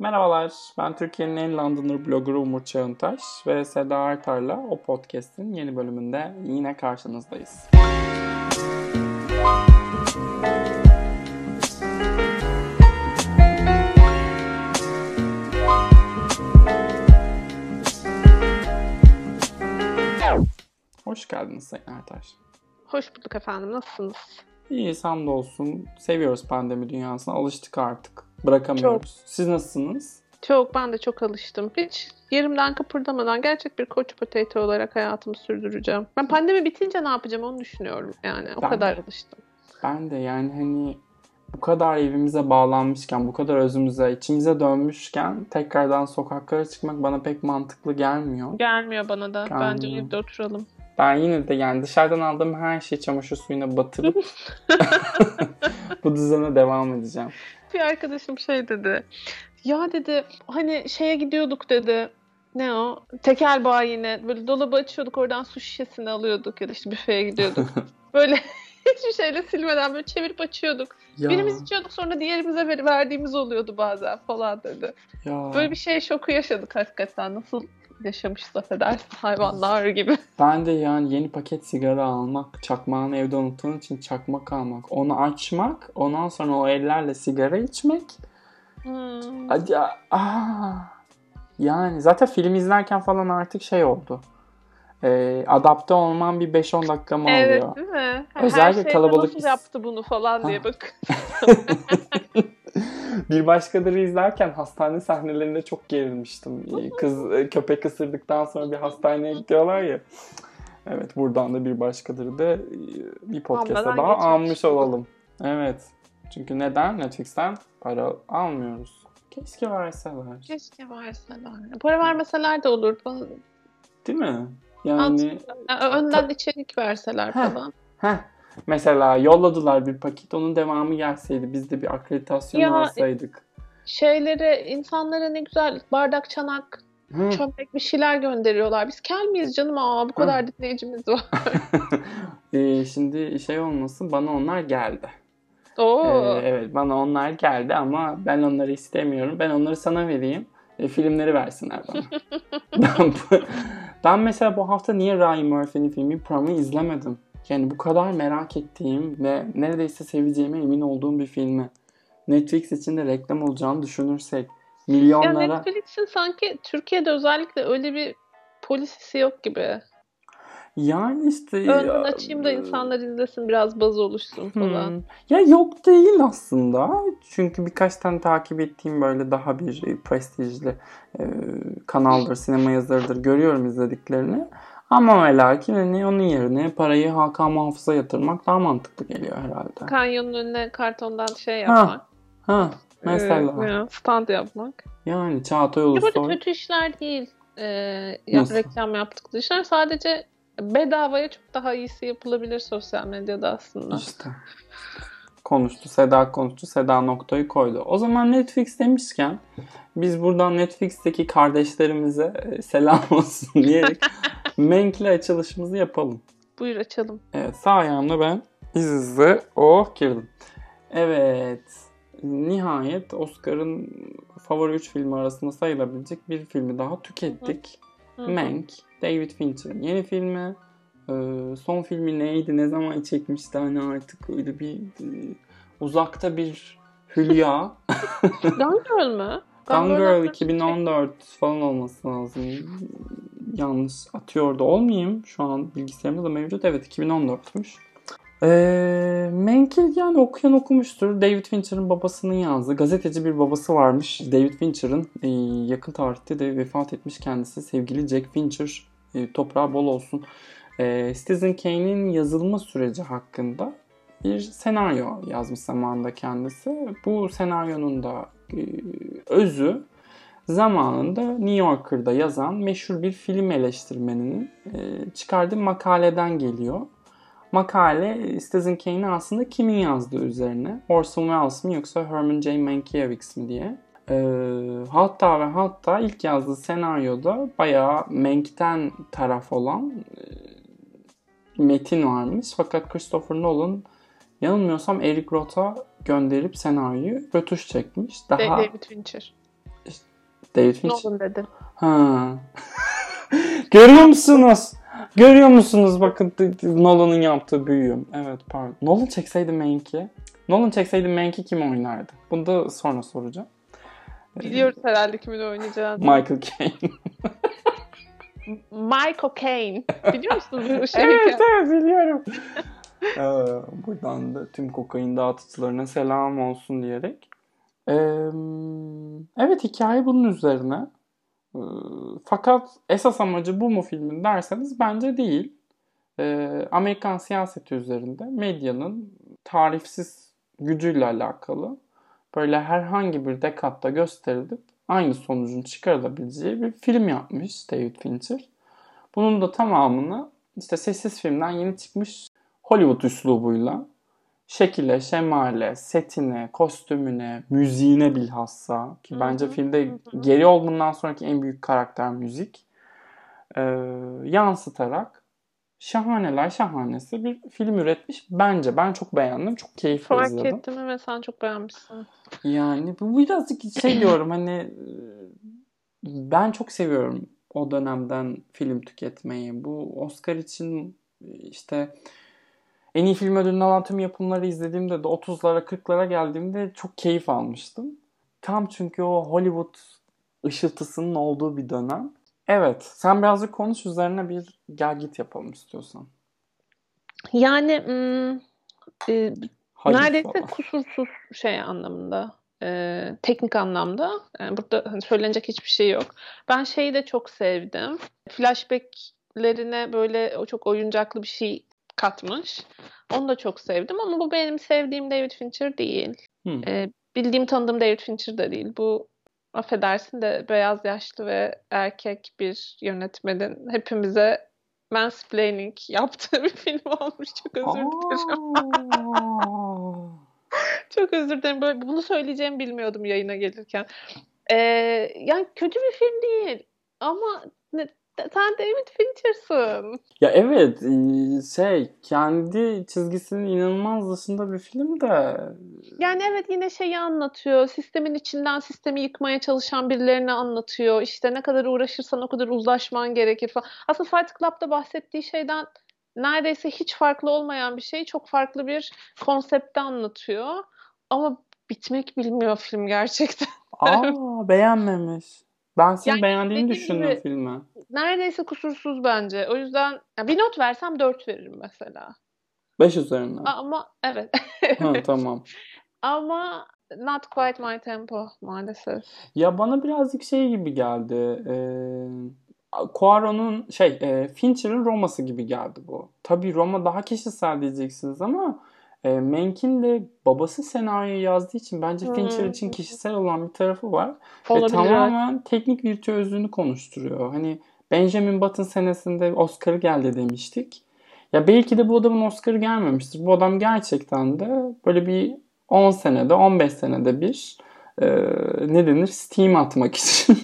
Merhabalar, ben Türkiye'nin en Londoner bloggeru Umur Çağıntaş ve Seda Artar'la o podcast'in yeni bölümünde yine karşınızdayız. Hoş geldiniz Sayın Artar. Hoş bulduk efendim. Nasılsınız? İyiyiz hamdolsun. Seviyoruz pandemi dünyasına. Alıştık artık. Bırakamıyoruz. Çok. Siz nasılsınız? Çok. Ben de çok alıştım. Hiç yerimden kıpırdamadan gerçek bir coach potato olarak hayatımı sürdüreceğim. Ben pandemi bitince ne yapacağım onu düşünüyorum yani. O ben kadar de, alıştım. Ben de yani hani bu kadar evimize bağlanmışken, bu kadar özümüze, içimize dönmüşken tekrardan sokaklara çıkmak bana pek mantıklı gelmiyor. Gelmiyor bana da. Gelmiyor. Bence evde oturalım. Ben yine de yani dışarıdan aldığım her şeyi çamaşır suyuna batırıp bu düzene devam edeceğim. Bir arkadaşım şey dedi. Ya dedi hani şeye gidiyorduk dedi. Ne o? Tekel bayine. Böyle dolabı açıyorduk oradan su şişesini alıyorduk ya da işte büfeye gidiyorduk. böyle hiçbir şeyle silmeden böyle çevirip açıyorduk. Ya. Birimiz içiyorduk sonra diğerimize verdiğimiz oluyordu bazen falan dedi. Ya. Böyle bir şey şoku yaşadık hakikaten. Nasıl yaşamışız affedersin hayvanlar gibi. Ben de yani yeni paket sigara almak, çakmağını evde unuttuğun için çakmak almak, onu açmak, ondan sonra o ellerle sigara içmek. Hmm. Hadi aa. Yani zaten film izlerken falan artık şey oldu. E, adapte olman bir 5-10 dakika mı oluyor? Evet değil mi? Özellikle Her kalabalık nasıl yaptı bunu falan diye bak. bir başkaları izlerken hastane sahnelerinde çok gerilmiştim. Kız e, köpek ısırdıktan sonra bir hastaneye gidiyorlar ya. Evet buradan da bir başkaları da e, bir podcast'a daha almış olalım. Evet. Çünkü neden? Netflix'ten para almıyoruz. Keşke verseler. Keşke verseler. Para vermeseler de olur. Değil mi? Yani Aslında, önden içerik verseler heh, falan. Heh. Mesela yolladılar bir paket onun devamı gelseydi biz de bir akreditasyon ya, alsaydık. Şeyleri insanlara ne güzel bardak çanak Hı. çömlek bir şeyler gönderiyorlar. Biz kel miyiz canım? Aa bu kadar Hı. dinleyicimiz var. ee, şimdi şey olmasın bana onlar geldi. Oo. Ee, evet bana onlar geldi ama ben onları istemiyorum. Ben onları sana vereyim. E, filmleri versinler bana. ben, ben mesela bu hafta niye Ryan Murphy'nin filmi Prom'u izlemedim? Yani bu kadar merak ettiğim ve neredeyse seveceğime emin olduğum bir filmi. Netflix için de reklam olacağını düşünürsek milyonlara... Ya Netflix'in sanki Türkiye'de özellikle öyle bir polisisi yok gibi. Yani işte... Önden açayım da insanlar izlesin biraz baz oluşsun falan. Hmm. Ya yok değil aslında. Çünkü birkaç tane takip ettiğim böyle daha bir prestijli e, kanaldır, sinema yazarıdır görüyorum izlediklerini. Ama ve lakin hani onun yerine parayı Hakan Muhafız'a yatırmak daha mantıklı geliyor herhalde. Kanyonun önüne kartondan şey yapmak. Ha, ha mesela. Ee, stand yapmak. Yani Çağatay Ulusoy. Ya kötü işler değil. Yap, reklam yaptıkları işler. Sadece bedavaya çok daha iyisi yapılabilir sosyal medyada aslında. İşte. Konuştu. Seda konuştu. Seda noktayı koydu. O zaman Netflix demişken biz buradan Netflix'teki kardeşlerimize e, selam olsun diyerek Menk'le açılışımızı yapalım. Buyur açalım. Evet sağ ayağımla ben izizle oh girdim. Evet nihayet Oscar'ın favori 3 filmi arasında sayılabilecek bir filmi daha tükettik. Hı. Mank, David Fincher'ın yeni filmi. Ee, son filmi neydi? Ne zaman çekmişti? Hani artık öyle bir e, uzakta bir hülya. Gone Girl mü? Gone Girl 2014 falan olması lazım. Yanlış atıyor da olmayayım. Şu an bilgisayarımda da mevcut. Evet 2014'müş. Ee, Menkil yani okuyan okumuştur. David Fincher'ın babasının yazdığı gazeteci bir babası varmış. David Fincher'ın e, yakın tarihte de vefat etmiş kendisi. Sevgili Jack Fincher e, toprağı bol olsun. E, Citizen Kane'in yazılma süreci hakkında bir senaryo yazmış zamanında kendisi. Bu senaryonun da e, özü zamanında New Yorker'da yazan meşhur bir film eleştirmeninin e, çıkardığı makaleden geliyor. Makale Citizen Kane'i aslında kimin yazdığı üzerine. Orson Welles mi yoksa Herman J. Mankiewicz mi diye. E, hatta ve hatta ilk yazdığı senaryoda bayağı Mank'ten taraf olan e, metin varmış. Fakat Christopher Nolan yanılmıyorsam Eric Roth'a gönderip senaryoyu rötuş çekmiş. Daha David Fincher. David Fincher. Nolan dedim. Ha. Görüyor musunuz? Görüyor musunuz? Bakın Nolan'ın yaptığı büyüğüm. Evet pardon. Nolan çekseydi Mank'i. Nolan çekseydi Mank'i kim oynardı? Bunu da sonra soracağım. Biliyoruz herhalde kimin oynayacağını. Michael Caine. Michael Caine. Biliyor musunuz bu şeyi? evet evet biliyorum. ee, buradan da tüm kokain dağıtıcılarına selam olsun diyerek. Ee, evet hikaye bunun üzerine. Ee, fakat esas amacı bu mu filmin derseniz bence değil. Ee, Amerikan siyaseti üzerinde medyanın tarifsiz gücüyle alakalı böyle herhangi bir dekatta gösterilip aynı sonucun çıkarılabileceği bir film yapmış David Fincher. Bunun da tamamını işte sessiz filmden yeni çıkmış Hollywood üslubuyla şekile, şemale, setine, kostümüne, müziğine bilhassa ki bence filmde geri olgundan sonraki en büyük karakter müzik e, yansıtarak şahaneler şahanesi bir film üretmiş. Bence ben çok beğendim. Çok keyifli Fark izledim. ettim evet sen çok beğenmişsin. Yani bu birazcık şey diyorum hani ben çok seviyorum o dönemden film tüketmeyi. Bu Oscar için işte en iyi film ödülünü alan tüm yapımları izlediğimde de 30'lara 40'lara geldiğimde çok keyif almıştım. Tam çünkü o Hollywood ışıltısının olduğu bir dönem. Evet, sen birazcık konuş üzerine bir gel git yapalım istiyorsan. Yani hmm, e, Hayır neredeyse falan. kusursuz şey anlamında, e, teknik anlamda. Yani burada hani söylenecek hiçbir şey yok. Ben şeyi de çok sevdim. Flashback'lerine böyle o çok oyuncaklı bir şey katmış. Onu da çok sevdim ama bu benim sevdiğim David Fincher değil. Hmm. E, bildiğim tanıdığım David Fincher da değil. Bu affedersin de beyaz yaşlı ve erkek bir yönetmenin hepimize mansplaining yaptığı bir film olmuş. Çok özür dilerim. Çok özür dilerim. Böyle, bunu söyleyeceğimi bilmiyordum yayına gelirken. Ee, yani kötü bir film değil. Ama ne, sen David Fincher'sın. Ya evet e, şey kendi çizgisinin inanılmaz dışında bir film de Yani evet yine şeyi anlatıyor. Sistemin içinden sistemi yıkmaya çalışan birilerini anlatıyor. İşte ne kadar uğraşırsan o kadar uzlaşman gerekir falan. Aslında Fight Club'da bahsettiği şeyden neredeyse hiç farklı olmayan bir şey çok farklı bir konsepte anlatıyor. Ama bitmek bilmiyor film gerçekten. aa beğenmemiş. Ben senin Yani beğendiğini düşündüm gibi- filmi. Neredeyse kusursuz bence. O yüzden ya bir not versem 4 veririm mesela. 5 üzerinden. Ama evet. ha, tamam. Ama not quite my tempo maalesef. Ya bana birazcık şey gibi geldi. Ee, Cuaron'un şey e, Fincher'ın Roma'sı gibi geldi bu. Tabii Roma daha kişisel diyeceksiniz ama e, Menk'in de babası senaryoyu yazdığı için bence Hmm. Fincher için kişisel olan bir tarafı var. Ve Olabilir. tamamen teknik virtüözlüğünü konuşturuyor. Hani Benjamin Button senesinde Oscar'ı geldi demiştik. Ya belki de bu adamın Oscar'ı gelmemiştir. Bu adam gerçekten de böyle bir 10 senede, 15 senede bir e, ne denir? Steam atmak için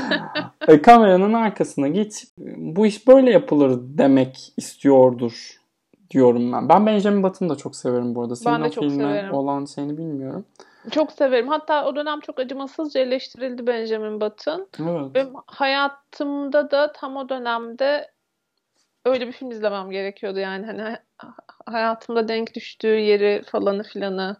e, kameranın arkasına geçip bu iş böyle yapılır demek istiyordur diyorum ben. Ben Benjamin Button'ı da çok severim bu arada. Senin Ben de o çok filme severim. olan şeyini bilmiyorum. Çok severim. Hatta o dönem çok acımasızca eleştirildi Benjamin Button. Evet. Benim hayatımda da tam o dönemde öyle bir film izlemem gerekiyordu yani hani ha- hayatımda denk düştüğü yeri falanı filanı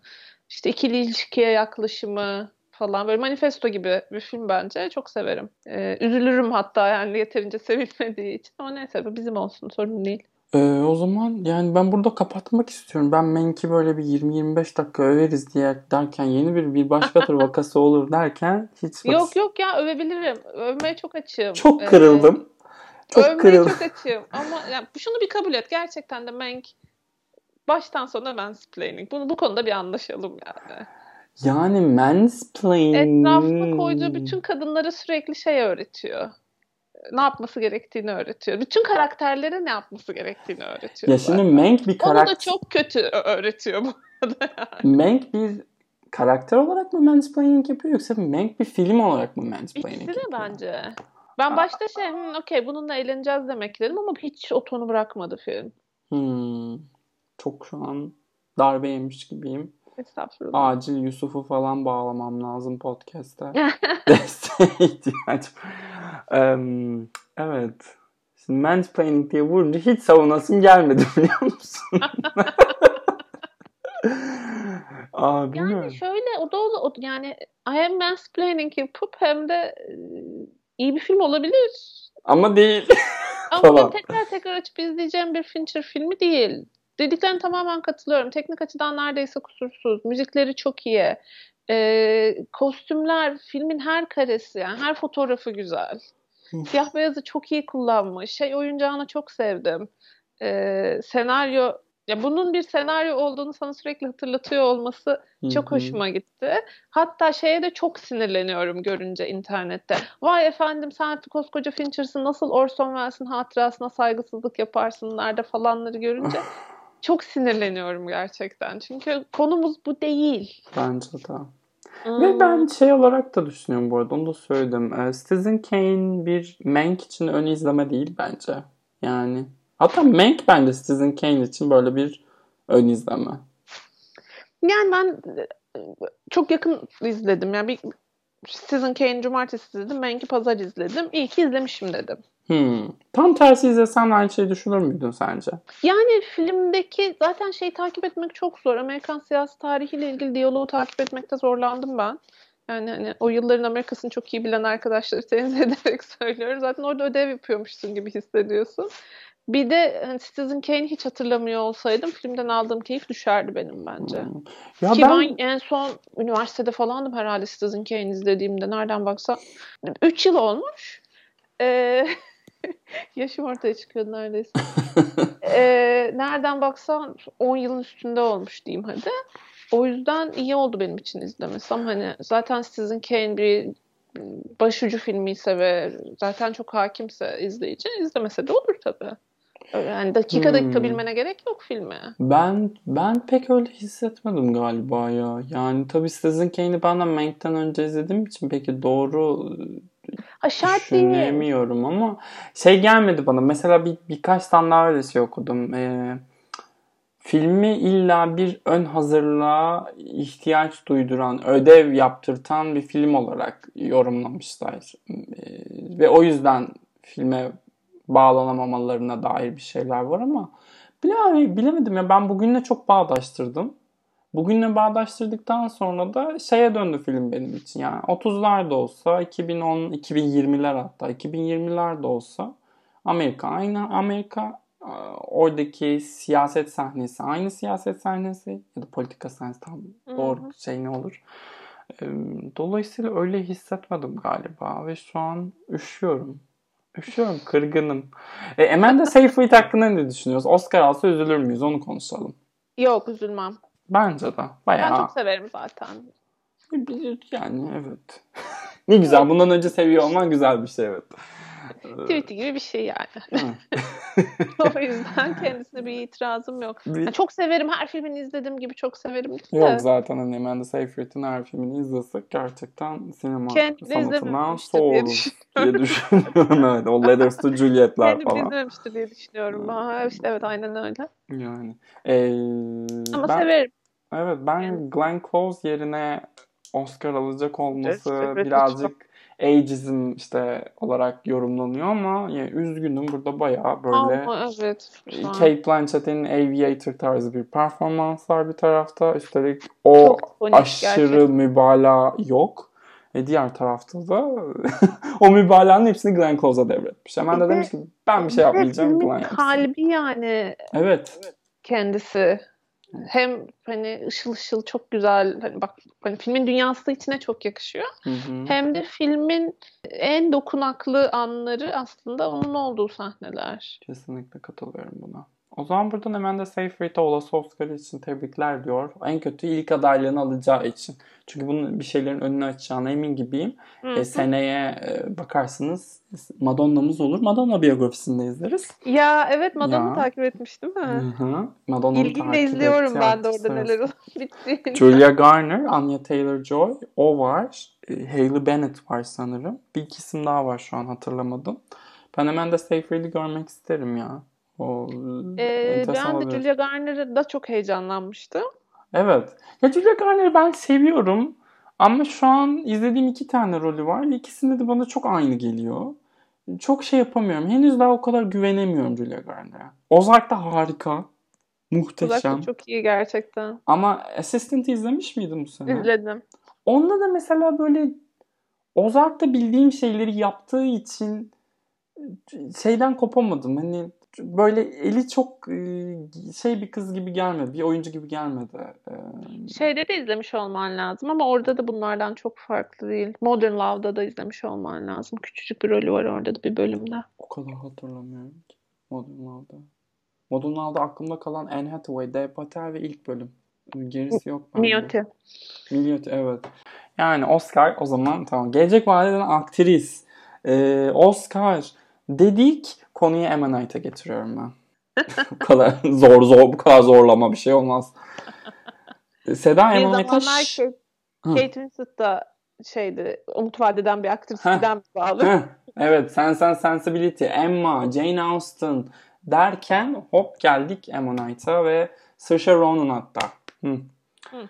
işte ikili ilişkiye yaklaşımı falan böyle manifesto gibi bir film bence çok severim. Ee, üzülürüm hatta yani yeterince sevilmediği için ama neyse bu bizim olsun sorun değil. Ee, o zaman yani ben burada kapatmak istiyorum. Ben Menk'i böyle bir 20-25 dakika överiz diye derken yeni bir bir başkadır vakası olur derken hiç bak- Yok yok ya övebilirim. Övmeye çok açığım. çok Ee, kırıldım. Çok Övmeye kırıldım. çok açığım ama yani şunu bir kabul et. Gerçekten de Mank baştan sona mansplaining. Bunu bu konuda bir anlaşalım yani. Yani mansplaining. Etrafına koyduğu bütün kadınlara sürekli şey öğretiyor. Ne yapması gerektiğini öğretiyor. Bütün karakterlere ne yapması gerektiğini öğretiyor. Ya şimdi. Mank bir Onu karakter. da çok kötü öğretiyor bu arada. yani. Mank bir karakter olarak mı mansplaining yapıyor yoksa Mank bir film olarak mı mansplaining İkisi de yapıyor? bence. Ben başta şey, "Hmm, okey bununla eğleneceğiz demek dedim ama hiç o tonu bırakmadı film. Hmm. Çok şu an darbe yemiş gibiyim. Estağfurullah. Acil Yusuf'u falan bağlamam lazım podcast'te. Desteğe ihtiyacım. Evet. Şimdi mansplaining diye vurunca hiç savunasım gelmedi biliyor musun? Aa, bilmiyorum. Yani şöyle o da o, yani hem mansplaining yapıp hem de e, iyi bir film olabilir. Ama değil. Ama Tamam. tekrar tekrar açıp izleyeceğim bir Fincher filmi değil. Dediklerine tamamen katılıyorum. Teknik açıdan neredeyse kusursuz. Müzikleri çok iyi. Ee, kostümler, filmin her karesi, yani her fotoğrafı güzel. Siyah beyazı çok iyi kullanmış. Şey oyuncağını çok sevdim. Ee, senaryo, ya bunun bir senaryo olduğunu sana sürekli hatırlatıyor olması çok hoşuma gitti. Hatta şeye de çok sinirleniyorum görünce internette. Vay efendim sen koskoca Fincher'sın nasıl Orson Welles'in hatırasına saygısızlık yaparsın nerede falanları görünce çok sinirleniyorum gerçekten. Çünkü konumuz bu değil. Bence de. Hmm. Ve ben şey olarak da düşünüyorum bu arada onu da söyledim. Ee, Citizen Kane bir Mank için ön izleme değil bence. Yani hatta Mank bence Citizen Kane için böyle bir ön izleme. Yani ben e, çok yakın izledim. Yani bir Citizen Kane cumartesi izledim. Benki pazar izledim. İyi ki izlemişim dedim. Hmm. Tam tersi izlesen aynı şeyi düşünür müydün sence? Yani filmdeki zaten şeyi takip etmek çok zor. Amerikan siyasi tarihiyle ilgili diyaloğu takip etmekte zorlandım ben. Yani hani o yılların Amerika'sını çok iyi bilen arkadaşları tenzih ederek söylüyorum. Zaten orada ödev yapıyormuşsun gibi hissediyorsun. Bir de hani Citizen Kane'i hiç hatırlamıyor olsaydım filmden aldığım keyif düşerdi benim bence. Hmm. Ya Ki ben ben en son üniversitede falandım herhalde Citizen Kane izlediğimde. Nereden baksan. 3 yıl olmuş. Ee, yaşım ortaya çıkıyor neredeyse. Ee, nereden baksan 10 yılın üstünde olmuş diyeyim hadi. O yüzden iyi oldu benim için izlemesi. Ama hani zaten Citizen Kane bir başucu filmi ise ve zaten çok hakimse izleyici izlemese de olur tabii. Yani dakika dakika Hmm. bilmene gerek yok filme. ben ben pek öyle hissetmedim galiba ya. Yani tabii Citizen Kane'i ben de Mank'ten önce izlediğim için peki doğru Ha şart değil. Ama şey gelmedi bana. Mesela bir birkaç tane daha öyle şey okudum. Ee, filmi illa bir ön hazırlığa ihtiyaç duyduran, ödev yaptırtan bir film olarak yorumlamışlar. Ee, ve o yüzden filme bağlanamamalarına dair bir şeyler var ama bile, bilemedim ya ben bugünle çok bağdaştırdım. Bugünle bağdaştırdıktan sonra da şeye döndü film benim için. Yani 30'lar da olsa, 2010, 2020'ler hatta 2020'ler de olsa Amerika aynı Amerika e, oradaki siyaset sahnesi aynı siyaset sahnesi ya da politika sahnesi tam doğru Hı hı. şey ne olur. Dolayısıyla öyle hissetmedim galiba ve şu an üşüyorum. Üşüyorum, kırgınım. E, Amanda Seyfried hakkında ne düşünüyoruz? Oscar alsa üzülür müyüz? Onu konuşalım. Yok üzülmem. Bence de. Ben Bayağı. çok severim zaten. Yani evet. ne güzel. Bundan önce seviyor olman güzel bir şey evet. Ee, Tweet'i gibi bir şey yani. o yüzden kendisine bir itirazım yok. Bir- Yani çok severim. Her filmini izlediğim gibi çok severim. De. Yok zaten hani Amanda Seyfried'in her filmini izlesek gerçekten sinema Kendi sanatından soğuruz diye düşünüyorum. evet, o Letters to Juliet'ler Kendim falan. izlememiştir diye düşünüyorum. Ha, işte evet aynen öyle. Yani. Ee, Ama ben, severim. Evet ben Glenn Close yerine Oscar alacak olması Evet, evet, birazcık ageism işte olarak yorumlanıyor ama yani üzgünüm burada bayağı böyle Ama evet. an Kate Blanchett'in Aviator tarzı bir performans var bir tarafta. Üstelik o Çok ikonik aşırı gerçekten. mübalağa yok. E diğer tarafta da o mübalağanın hepsini Glenn Close'a devretmiş. Hemen de de- demiş ki ben bir şey yapmayacağım yapsın. kalbi yani Evet. kendisi. Hem hani ışıl ışıl çok güzel. Hani bak hani filmin dünyası içine çok yakışıyor. Hı hı. Hem de filmin en dokunaklı anları aslında onun olduğu sahneler. Kesinlikle katılıyorum buna. O zaman buradan hemen de Seyfried'e olası Oscar için tebrikler diyor. En kötü ilk adaylığını alacağı için. Çünkü bunun bir şeylerin önünü açacağına emin gibiyim. Hı E, hı. seneye e, bakarsınız Madonna'mız olur. Madonna biyografisini de izleriz. Ya evet Madonna Ya. takip etmiş değil mi? İlgiyle takip izliyorum ettiği ben de orada neler olup bittiğini. Julia Garner, Anya Taylor-Joy, o var. E, Hailey Bennett var sanırım. Bir iki isim daha var şu an hatırlamadım. Ben hemen de Seyfried'i görmek isterim ya. O Ee, enteresan ben de. Julia Garner'da çok heyecanlanmıştım. Evet. Ya Julia Garner'ı ben seviyorum. Ama şu an izlediğim iki tane rolü var. İkisinde de bana çok aynı geliyor. Çok şey yapamıyorum. Henüz daha o kadar güvenemiyorum Julia Garner'a. Ozark da harika. Muhteşem. Ozark çok iyi gerçekten. Ama Assistant'ı izlemiş miydin bu sene? İzledim. Onda da mesela böyle Ozark'ta bildiğim şeyleri yaptığı için şeyden kopamadım. Hani böyle eli çok e, şey bir kız gibi gelmedi. Bir oyuncu gibi gelmedi. E, Şeyde de izlemiş olman lazım ama orada da bunlardan çok farklı değil. Modern Love'da da izlemiş olman lazım. Küçücük bir rolü var orada da bir bölümde. O kadar hatırlamıyorum ki. Modern Love'da. Modern Love'da aklımda kalan Anne Hathaway, Dev Patel ve ilk bölüm. Gerisi yok. Miyoti. Miyoti evet. Yani Oscar o zaman tamam. Gelecek vadeden aktris. Ee, Oscar dedik konuyu Ammonite'a getiriyorum ben. bu kadar zor zor bu kadar zorlama bir şey olmaz. Seda Bir Ammonite'a zamanlar ş- Kate. Kate Winslet da şeydi, Umut Vadeden bir aktris Heh. giden bağlı. Heh, evet Sense and Sensibility, Emma, Jane Austen derken hop geldik Ammonite'a ve Saoirse Ronan hatta. Hı. Hı.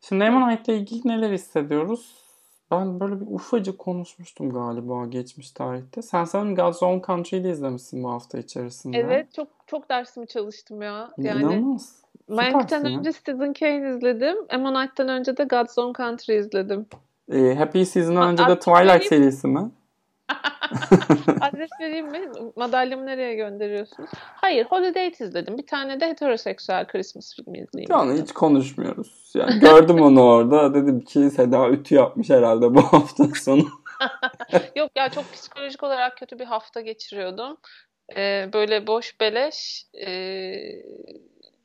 Şimdi Ammonite'la ilgili neler hissediyoruz? Ben böyle bir ufacık konuşmuştum galiba geçmiş tarihte. Sen sanırım God's Own Country'yi de izlemişsin bu hafta içerisinde. Evet, çok çok dersimi çalıştım ya. Yani İnanılmaz. Mank'ten önce Citizen Kane izledim. Ammonite'den önce de God's Own Country izledim. Ee, Happy Season'dan önce de Twilight serisi mi? Adres vereyim mi? Madalyamı nereye gönderiyorsunuz? Hayır, Holiday izledim. Bir tane de heteroseksüel Christmas filmi izleyeyim. Yani hiç konuşmuyoruz. Yani gördüm onu orada. Dedim ki Seda ütü yapmış herhalde bu hafta sonu. Yok ya çok psikolojik olarak kötü bir hafta geçiriyordum. Ee, böyle boş beleş ee,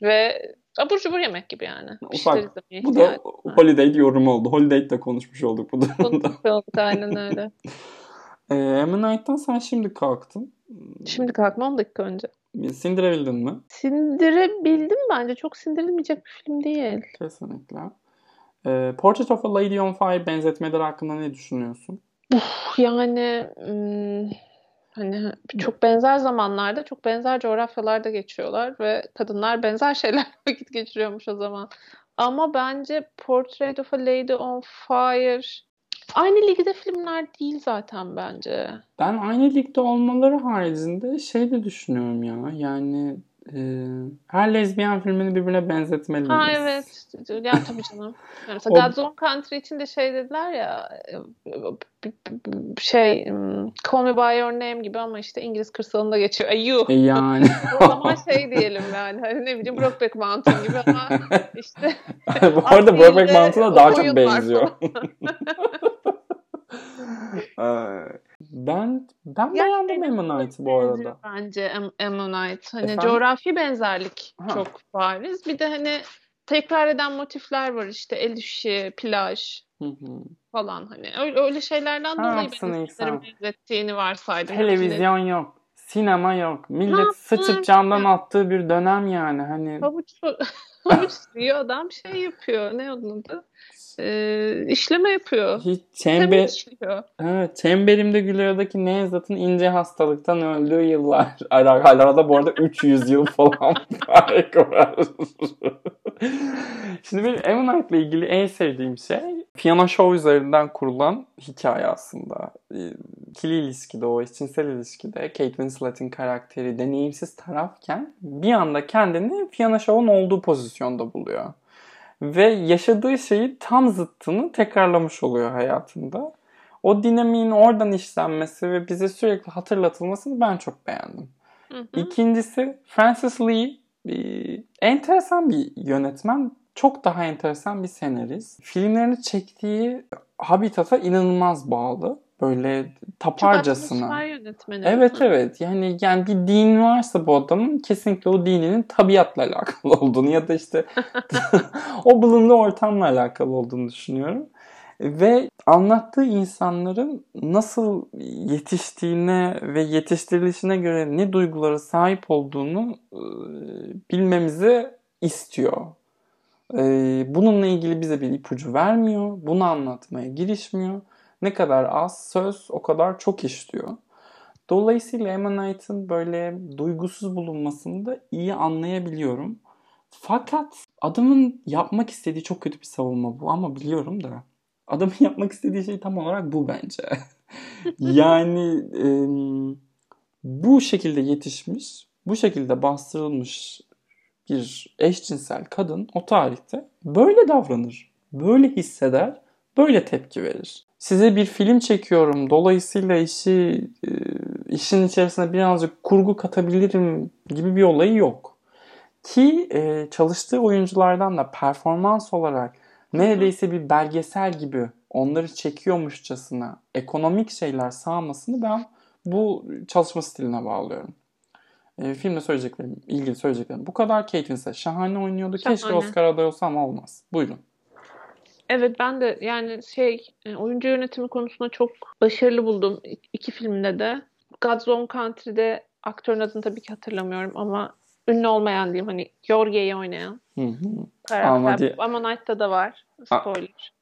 ve abur cubur yemek gibi yani. Ufak. Bu da. Holiday yorumu oldu. Holiday'de konuşmuş olduk bu durumda. Konuşmuş olduk aynen öyle. Ee, Ammonite'dan sen şimdi kalktın. Şimdi kalkma 10 dakika önce. Sindirebildin mi? Sindirebildim bence. Çok sindirilmeyecek bir film değil. Kesinlikle. Ee, Portrait of a Lady on Fire benzetmeleri hakkında ne düşünüyorsun? Yani hmm, hani çok benzer zamanlarda çok benzer coğrafyalarda geçiyorlar ve kadınlar benzer şeyler vakit geçiriyormuş o zaman. Ama bence Portrait of a Lady on Fire aynı ligde filmler değil zaten bence. Ben aynı ligde olmaları haricinde şey de düşünüyorum ya. Yani e, her lezbiyen filmini birbirine benzetmeliyiz. Ha evet. Ya tabii canım. Yani mesela O- God's Own Country için de şey dediler ya şey hmm, Call Me By Your Name gibi ama işte İngiliz kırsalında geçiyor. Ay yuh. E, Yani. O zaman şey diyelim yani hani ne bileyim Brokeback Mountain gibi ama işte bu arada Brokeback Mountain'a daha çok benziyor. Ben ben Ya beğendim benim Ammonite'ı bu arada. Bence Am- Ammonite. Hani Efendim? coğrafi benzerlik Ha. çok bariz. Bir de hani tekrar eden motifler var işte el işi, plaj Hı hı. falan hani öyle, öyle şeylerden Ha, dolayı ben benzettiğini varsaydım. Televizyon yok. Sinema yok. Millet yaptın? sıçıp camdan attığı bir dönem yani. Hani Havuç, havuç yiyor adam şey yapıyor. Ne onun adı? Ee, işleme yapıyor. hiç işliyor. evet, Çemberimde Gülüyor'daki Nevzat'ın ince hastalıktan öldüğü yıllar. Ara- Arada bu arada 300 yıl falan fark var. Şimdi benim Ammonite'la ilgili en sevdiğim şey Fiona Shaw üzerinden kurulan hikaye aslında. Ee, İkili ilişkide o eşcinsel ilişkide Kate Winslet'in karakteri deneyimsiz tarafken bir anda kendini Fiona Shaw'un olduğu pozisyonda buluyor. Ve yaşadığı şeyi tam zıttını tekrarlamış oluyor hayatında. O dinamiğin oradan işlenmesi ve bize sürekli hatırlatılmasını ben çok beğendim. Hı hı. İkincisi Francis Lee e, enteresan bir yönetmen. Çok daha enteresan bir senarist. Filmlerini çektiği habitata inanılmaz bağlı. Böyle taparcasına. yönetmeni. Evet evet yani yani bir din varsa bu adamın kesinlikle o dininin tabiatla alakalı olduğunu ya da işte o bulunduğu ortamla alakalı olduğunu düşünüyorum. Ve anlattığı insanların nasıl yetiştiğine ve yetiştirilişine göre ne duygulara sahip olduğunu e, bilmemizi istiyor. E, Bununla ilgili bize bir ipucu vermiyor. Bunu anlatmaya girişmiyor. Ne kadar az söz o kadar çok işliyor. Dolayısıyla Ammonite'ın böyle duygusuz bulunmasını da iyi anlayabiliyorum. Fakat adamın yapmak istediği çok kötü bir savunma bu ama biliyorum da adamın yapmak istediği şey tam olarak bu bence. yani e, bu şekilde yetişmiş, bu şekilde bastırılmış bir eşcinsel kadın o tarihte böyle davranır, böyle hisseder, böyle tepki verir. Size bir film çekiyorum, dolayısıyla işi e, işin içerisine birazcık kurgu katabilirim gibi bir olayı yok. Ki e, çalıştığı oyunculardan da performans olarak neredeyse bir belgesel gibi onları çekiyormuşçasına ekonomik şeyler sağlamasını ben bu çalışma stiline bağlıyorum. E, filmde söyleyeceklerim, ilgili söyleyeceklerim. Bu kadar Kate Winslet şahane oynuyordu. Şahane. Keşke Oscar adayı olsa ama olmaz. Buyurun. Evet ben de yani şey e, oyuncu yönetimi konusunda çok başarılı buldum iki filmde de. God's Own Country'de aktörün adını tabii ki hatırlamıyorum ama ünlü olmayan diyeyim hani Georgie'yi oynayan Hı hı. karakter. Ama di- Ammonite'da da var. A- Spoiler.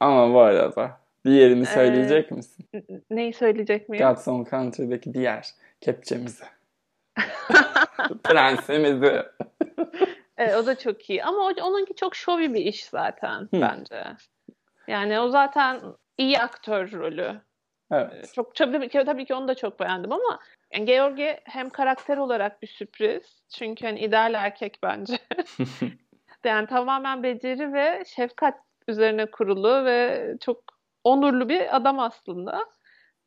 Ama bu arada diğerini söyleyecek misin? N- Neyi söyleyecek miyim? God's Own Country'deki diğer kepçemizi. Prensimizi. Evet, o da çok iyi. Ama o, onunki çok şovi bir iş zaten Hı. bence. Yani o zaten iyi aktör rolü. Evet. Çok tabii ki, tabii ki onu da çok beğendim ama yani Georgi hem karakter olarak bir sürpriz. Çünkü hani ideal erkek bence. yani tamamen beceri ve şefkat üzerine kurulu ve çok onurlu bir adam aslında.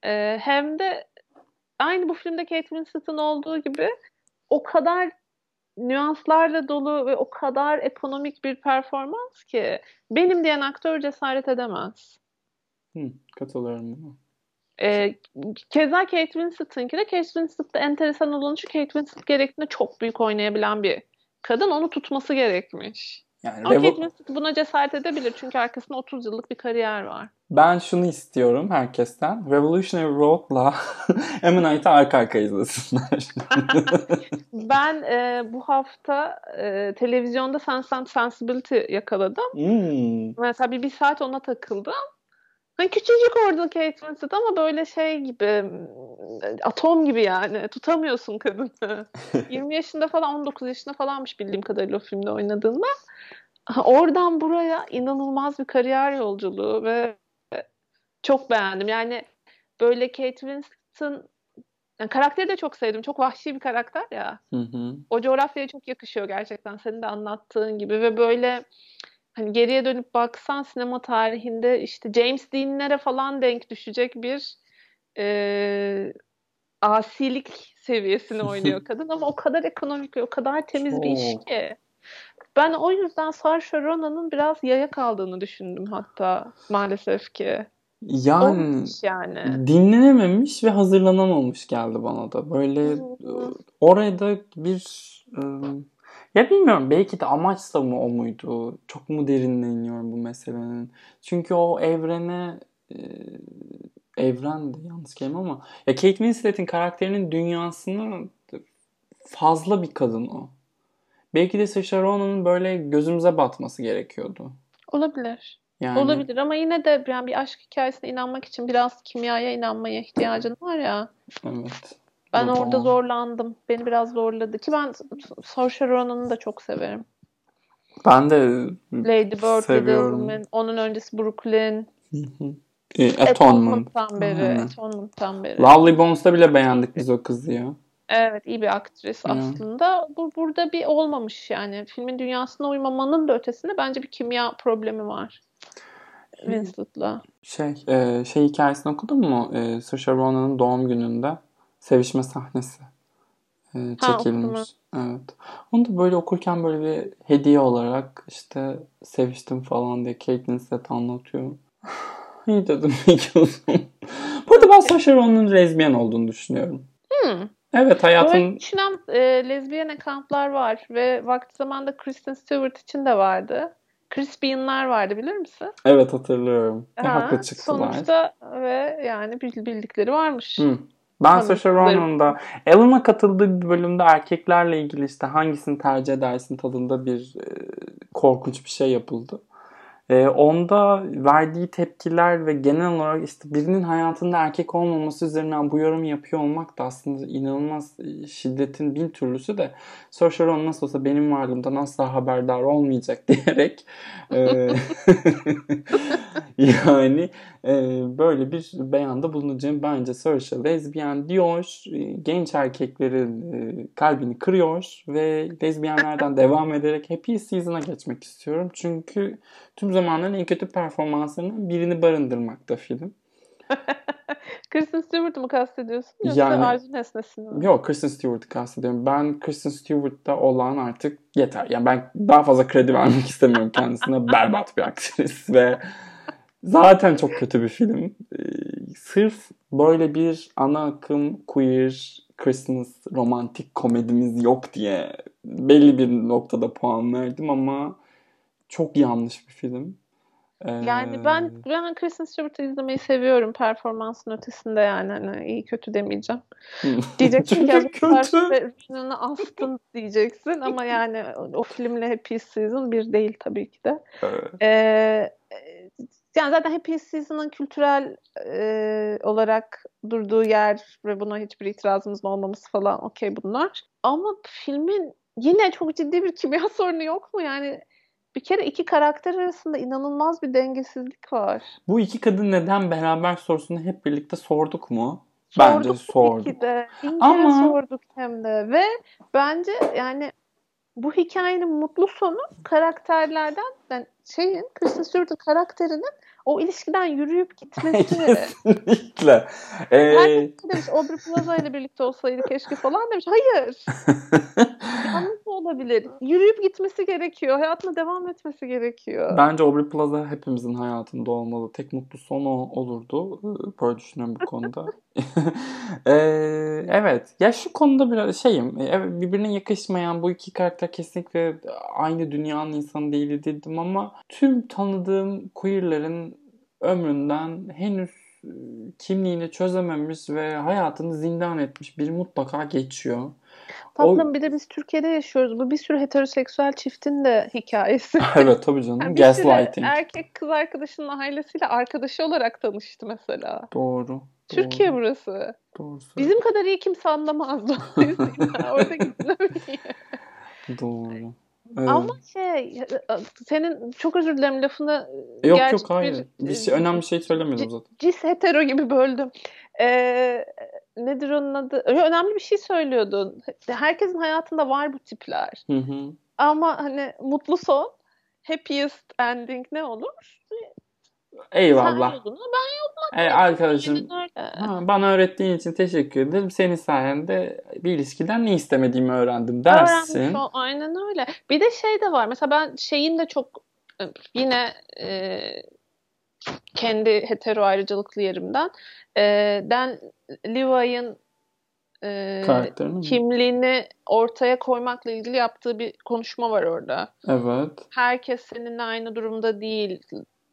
Ee, hem de aynı bu filmde Kate Winslet'ın olduğu gibi o kadar nüanslarla dolu ve o kadar ekonomik bir performans ki benim diyen aktör cesaret edemez. Hı, katılıyorum buna. Ee, keza Kate Winslet'ınki de Kate Winslet'te enteresan olanı şu Kate Winslet gerektiğinde çok büyük oynayabilen bir kadın. Onu tutması gerekmiş. Yani Ama Kate Winslet buna cesaret edebilir çünkü arkasında 30 yıllık bir kariyer var. ben şunu istiyorum herkesten. Revolutionary Road'la Ammonite'ı arka arka izlesinler. Ben e, bu hafta e, televizyonda Sense and Sensibility yakaladım. Hmm. Mesela bir, bir saat ona takıldım. Hani küçücük orada Kate Winslet ama böyle şey gibi atom gibi yani tutamıyorsun kadını. 20 yaşında falan 19 yaşında falanmış bildiğim kadarıyla o filmde oynadığında. Oradan buraya inanılmaz bir kariyer yolculuğu ve çok beğendim. Yani böyle Kate Winslet'ın yani karakteri de çok sevdim. Çok vahşi bir karakter ya. Hı hı. O coğrafyaya çok yakışıyor gerçekten senin de anlattığın gibi ve böyle hani geriye dönüp baksan sinema tarihinde işte James Dean'lere falan denk düşecek bir e, asilik seviyesini oynuyor kadın ama o kadar ekonomik ve o kadar temiz bir iş ki. Ben o yüzden Saoirse Ronan'ın biraz yaya kaldığını düşündüm hatta maalesef ki. Yani Olmuş yani. dinlenememiş ve hazırlanamamış geldi bana da. Böyle Hı. oraya da bir e, ya bilmiyorum belki de amaçla mı o muydu? Çok mu derinine iniyorum bu meselenin? Çünkü o evrene e, evren de yanlış kelime ama ya Kate Winslet'in karakterinin dünyasına fazla bir kadın o. Belki de Saoirse Ronan'ın böyle gözümüze batması gerekiyordu. Olabilir. Yani Olabilir ama yine de yani bir aşk hikayesine inanmak için biraz kimyaya inanmaya ihtiyacın var ya. evet. Ben orada o. zorlandım. Beni biraz zorladı ki ben Saoirse Ronan'ı da çok severim. Ben de Lady Bird, Little seviyorum. Women, onun öncesi Brooklyn. E, Atonement. Atonement'tan beri, Aynen. Atonement'tan beri. Lovely Bones'ta bile beğendik biz o kızı ya. Evet, iyi bir aktris aslında. Bu burada bir olmamış yani. Filmin dünyasına uymamanın da ötesinde bence bir kimya problemi var. Winslet'la. Şey, e, şey hikayesini okudun mu? E, Saoirse Ronan'ın doğum gününde sevişme sahnesi e, Ha, çekilmiş. Evet. Onu da böyle okurken böyle bir hediye olarak işte seviştim falan diye Kate Winslet anlatıyor. İyi dedim peki o zaman. Bu arada ben Saoirse Ronan'ın lezbiyen olduğunu düşünüyorum. Hmm. Evet Böyle hayatın düşünen e, lezbiyen accountlar var ve vakti zamanda Kristen Stewart için de vardı. Chris Bean'lar vardı bilir misin? evet hatırlıyorum. E, Ha, haklı çıktılar. Sonuçta ve yani bil- bildikleri varmış. Hı. Ben Tabii, Saoirse Ronan'ın da Ellen'a katıldığı bir bölümde erkeklerle ilgili işte hangisini tercih edersin tadında bir e, korkunç bir şey yapıldı. E, onda verdiği tepkiler ve genel olarak işte birinin hayatında erkek olmaması üzerinden bu yorumu yapıyor olmak da aslında inanılmaz e, şiddetin bin türlüsü de Saoirse nasıl olsa benim varlığımdan asla haberdar olmayacak diyerek e, yani e, böyle bir beyanda bulunacağım. Bence Saoirse lezbiyen diyor, e, genç erkeklerin e, kalbini kırıyor ve lezbiyenlerden devam ederek Happy Season'a geçmek istiyorum. Çünkü tüm zamanların en kötü performanslarından birini barındırmakta film. Kristen Stewart'ı mı kastediyorsun yoksa yani, Arzu Nesnesini mi? Yok Kristen Stewart'ı kastediyorum. Ben Kristen Stewart'ta olan artık yeter. Yani ben daha fazla kredi vermek istemiyorum kendisine. Berbat bir aktris ve zaten çok kötü bir film. Ee, sırf böyle bir ana akım queer Christmas romantik komedimiz yok diye belli bir noktada puan verdim ama çok yanlış bir film. Yani ben ben Kristen Stewart'ı izlemeyi seviyorum performansın ötesinde yani hani iyi kötü demeyeceğim. Diyeceksin ki kötü. astın diyeceksin ama yani o filmle Happy Season bir değil tabii ki de. Evet. Ee, yani zaten Happy Season'ın kültürel e, olarak durduğu yer ve buna hiçbir itirazımız olmaması falan okey bunlar. Ama filmin yine çok ciddi bir kimya sorunu yok mu? Yani bir kere iki karakter arasında inanılmaz bir dengesizlik var. Bu iki kadın neden beraber sorusunu hep birlikte sorduk mu? Bence sorduk. sorduk. de. Bin Ama... sorduk hem de. Ve bence yani bu hikayenin mutlu sonu karakterlerden yani şeyin Kristen Stewart'ın karakterinin o ilişkiden yürüyüp gitmesi. Kesinlikle. Ee... Herkes demiş Aubrey Plaza ile birlikte olsaydı keşke falan demiş. Hayır. olabilir. Yürüyüp gitmesi gerekiyor. Hayatına devam etmesi gerekiyor. Bence Aubrey Plaza hepimizin hayatında olmalı. Tek mutlu sonu olurdu. Ee, böyle düşünüyorum bu konuda. ee, evet. Ya şu konuda biraz şeyim. Evet, birbirine yakışmayan bu iki karakter kesinlikle aynı dünyanın insanı değil dedim ama tüm tanıdığım queerlerin ömründen henüz e, kimliğini çözememiş ve hayatını zindan etmiş biri mutlaka geçiyor. Tatlım o... bir de biz Türkiye'de yaşıyoruz. Bu bir sürü heteroseksüel çiftin de hikayesi. evet tabii canım. Yani Gaslighting. erkek kız arkadaşının ailesiyle arkadaşı olarak tanıştı mesela. Doğru. Türkiye doğru. burası. Doğru. Bizim kadar iyi kimse anlamazdı. Orada Doğru. Evet. Ama şey senin çok özür dilerim lafını yok yok hayır. Bir, bir şey, önemli bir şey söylemiyorum zaten. Cis hetero gibi böldüm. Ee, nedir onun adı? Önemli bir şey söylüyordun. Herkesin hayatında var bu tipler. Hı hı. Ama hani mutlu son, happiest ending ne olur? Eyvallah. Sen yolunu, ben yoluma. Hey, arkadaşım ha, bana öğrettiğin için teşekkür ederim. Senin sayende bir ilişkiden ne istemediğimi öğrendim dersin. Öğrenmiş o, aynen öyle. Bir de şey de var. Mesela ben şeyin de çok yine e, kendi hetero ayrıcalıklı yerimden e, Dan Levi'ın e, kimliğini ortaya koymakla ilgili yaptığı bir konuşma var orada. Evet. Herkes seninle aynı durumda değil.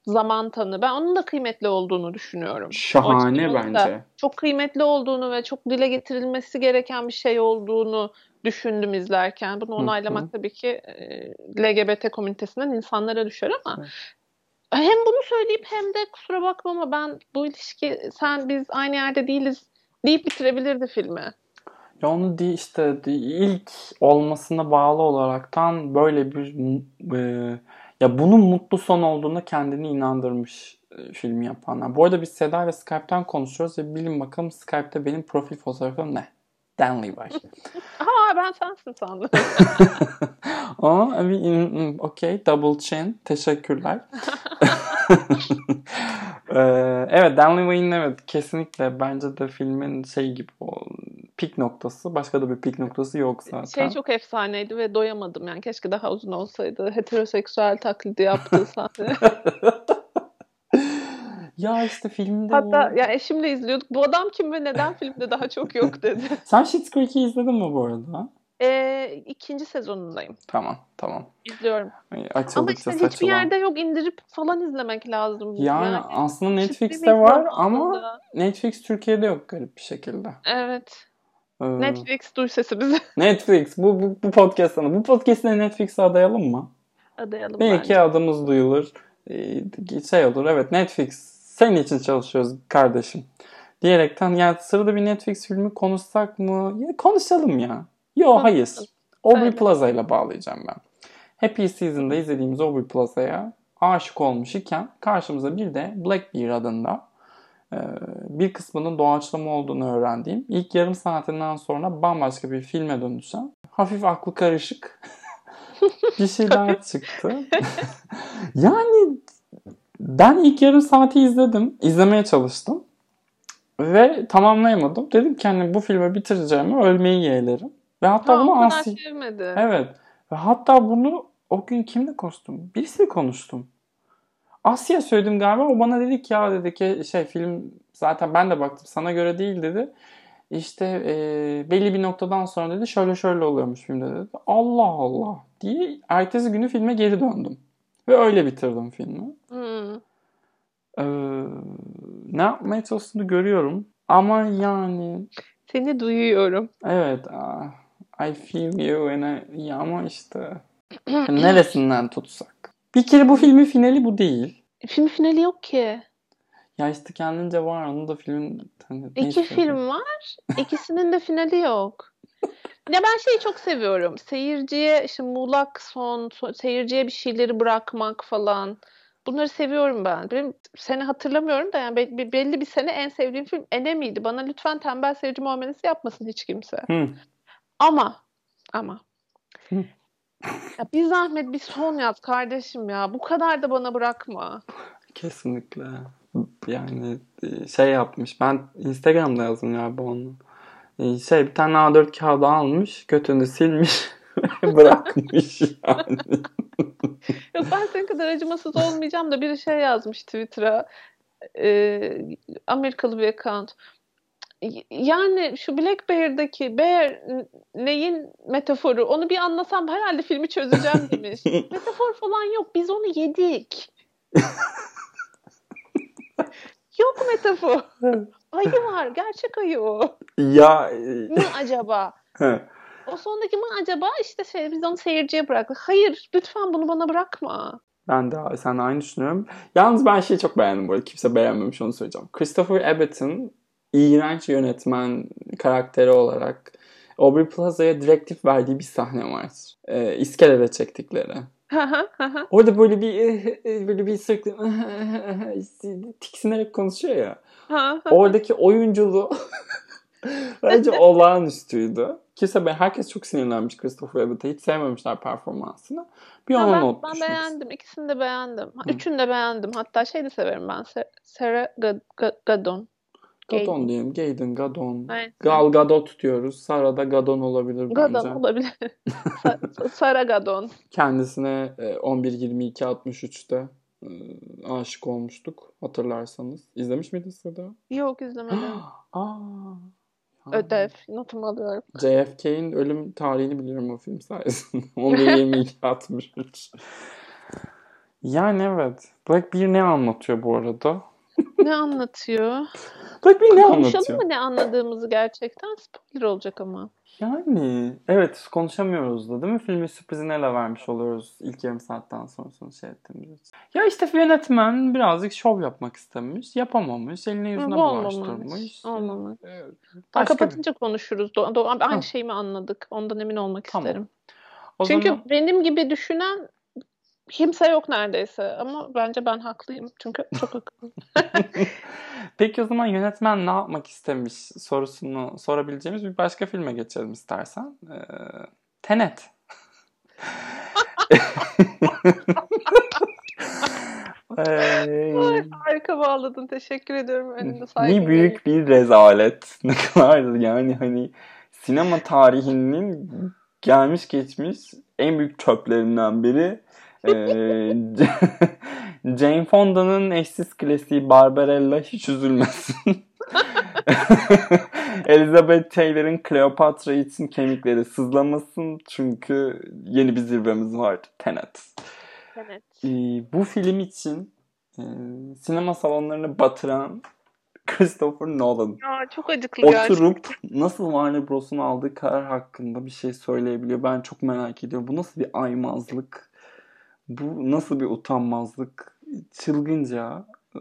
Zaman tanı. Ben onun da kıymetli olduğunu düşünüyorum. Şahane bence. Çok kıymetli olduğunu ve çok dile getirilmesi gereken bir şey olduğunu düşündüm izlerken. Bunu onaylamak Hı-hı. tabii ki e, LGBT komünitesinden insanlara düşer ama hem bunu söyleyip hem de kusura bakma ama ben bu ilişki sen biz aynı yerde değiliz deyip bitirebilirdi filmi. Ya onu değil işte ilk olmasına bağlı olaraktan böyle bir e, ya bunun mutlu son olduğuna kendini inandırmış e, filmi yapanlar. Bu arada biz Seda ile Skype'ten konuşuyoruz ve bilin bakalım Skype'te benim profil fotoğrafım ne? Dan Levi. Aa ben sensin sandım. Aa, okay, double chin. Teşekkürler. ee, evet Dan Levi'nin evet kesinlikle bence de filmin şey gibi o pik noktası. Başka da bir pik noktası yok zaten. Şey çok efsaneydi ve doyamadım yani. Keşke daha uzun olsaydı. Heteroseksüel taklidi yaptığı sahne. Ya işte filmde Hatta o... ya eşimle izliyorduk. Bu adam kim ve neden filmde daha çok yok dedi. Sen Schitt's Creek'i izledin mi bu arada? Ee, ikinci sezonundayım. Tamam tamam. İzliyorum. Ama işte saçılan. hiçbir yerde yok indirip falan izlemek lazım. Yani, yani aslında Netflix'te var ama Netflix Türkiye'de yok garip bir şekilde. Evet. Ee, Netflix duy sesimizi. Netflix bu, bu, bu podcast sana. Bu podcast'ine Netflix'e adayalım mı? Adayalım Belki bence. adımız duyulur. e, şey olur evet Netflix senin için çalışıyoruz kardeşim diyerekten yani sırada bir Netflix filmi konuşsak mı? Ya, konuşalım ya. Yo hayır. Aubrey Plaza ile bağlayacağım ben. Happy Season'da izlediğimiz Aubrey Plaza'ya aşık olmuş iken karşımıza bir de Blackbeard adında e, bir kısmının doğaçlama olduğunu öğrendiğim ilk yarım saatinden sonra bambaşka bir filme dönüşen hafif aklı karışık bir şeyler çıktı. yani ben ilk yarım saati izledim. izlemeye çalıştım. Ve tamamlayamadım. Dedim ki hani bu filmi bitireceğimi ölmeyi yeğlerim. Ve hatta ha, bunu Asi... sevmedi. Evet. Ve hatta bunu o gün kimle konuştum? Birisiyle konuştum. Asya söyledim galiba. O bana dedi ki ya dedi ki şey film zaten ben de baktım sana göre değil dedi. İşte e, belli bir noktadan sonra dedi şöyle şöyle oluyormuş filmde dedi. Allah Allah diye ertesi günü filme geri döndüm. Ve öyle bitirdim filmi. Hmm. Ee, ne yapmaya çalıştığını görüyorum. Ama yani... Seni duyuyorum. Evet. Uh, I feel you. And I, ya ama işte neresinden tutsak. Bir kere bu filmin finali bu değil. Film finali yok ki. Ya işte kendince var. Onu da film... Hani, İki film var. İkisinin de finali yok. Ya ben şeyi çok seviyorum. Seyirciye işte muğlak son, seyirciye bir şeyleri bırakmak falan. Bunları seviyorum ben. Benim seni hatırlamıyorum da yani belli bir sene en sevdiğim film Enemy'di. Bana lütfen tembel seyirci muamelesi yapmasın hiç kimse. Hı. Ama ama ya bir zahmet bir son yaz kardeşim ya. Bu kadar da bana bırakma. Kesinlikle. Yani e, şey yapmış. Ben Instagram'da yazdım ya bu onu. E, şey bir tane A4 kağıdı almış. Götünü silmiş. bırakmış yani. Yok ben senin kadar acımasız olmayacağım da biri şey yazmış Twitter'a. E, Amerikalı bir account. Yani şu Black Bear'daki Bear neyin metaforu onu bir anlasam herhalde filmi çözeceğim demiş. Metafor falan yok biz onu yedik. yok metafor. Ayı var gerçek ayı o. Ya. Ne acaba? O sondaki mi acaba işte şey, biz onu seyirciye bıraktık. Hayır lütfen bunu bana bırakma. Ben de sen aynı düşünüyorum. Yalnız ben şeyi çok beğendim bu arada. Kimse beğenmemiş onu söyleyeceğim. Christopher Abbott'ın iğrenç yönetmen karakteri olarak Aubrey Plaza'ya direktif verdiği bir sahne var. Ee, iskelede çektikleri. Orada böyle bir böyle bir sürekli tiksinerek konuşuyor ya. Oradaki oyunculuğu bence olağanüstüydü. Kimse herkes çok sinirlenmiş Christopher Abbott'a. Hiç sevmemişler performansını. Bir ona not Ben beğendim. İkisini de beğendim. Hı. Üçünü de beğendim. Hatta şey de severim ben. Sarah Gadon. Gadon diyelim. Gaydon, Gadon. Aynen. Gal Gadot diyoruz. Sara da Gadon olabilir Gadon bence. Gadon olabilir. Sara Gadon. Kendisine 11-22-63'te e, e, aşık olmuştuk hatırlarsanız. İzlemiş miydiniz Seda? Yok izlemedim. Aa, Ödev. Notumu alıyorum. JFK'in ölüm tarihini biliyorum o film sayesinde. 11-22-63. yani evet. Black Bear ne anlatıyor bu arada? Ne anlatıyor? Bear ne Konuşalım anlatıyor? Konuşalım mı ne anladığımızı gerçekten? Spoiler olacak ama. Yani evet konuşamıyoruz da değil mi? Filmi sürprizini ele vermiş oluyoruz ilk yarım saatten sonra şey ettiğimiz için. Ya işte yönetmen birazcık şov yapmak istemiş. Yapamamış. Elini yüzüne bulaştırmış. Olmamış. Evet. kapatınca bir... konuşuruz. Do- do- aynı ha. şeyi mi anladık? Ondan emin olmak tamam. isterim. O Çünkü zaman... benim gibi düşünen kimse yok neredeyse ama bence ben haklıyım çünkü çok akıllı. Peki o zaman yönetmen ne yapmak istemiş sorusunu sorabileceğimiz bir başka filme geçelim istersen. Ee, Tenet. Ay, harika bağladın. Teşekkür ediyorum. Önünde ne büyük bir rezalet. Ne kadardır yani hani sinema tarihinin gelmiş geçmiş en büyük çöplerinden biri ee, Jane Fonda'nın eşsiz klasiği Barbarella hiç üzülmesin. Elizabeth Taylor'ın Cleopatra için kemikleri sızlamasın çünkü yeni bir zirvemiz var. Tenet. Tenet. Ee, bu film için e, sinema salonlarını batıran Christopher Nolan. Ya çok acıklı Oturup gerçekten. nasıl Warner Bros'un aldığı karar hakkında bir şey söyleyebiliyor. Ben çok merak ediyorum. Bu nasıl bir aymazlık? Bu nasıl bir utanmazlık? çılgınca e,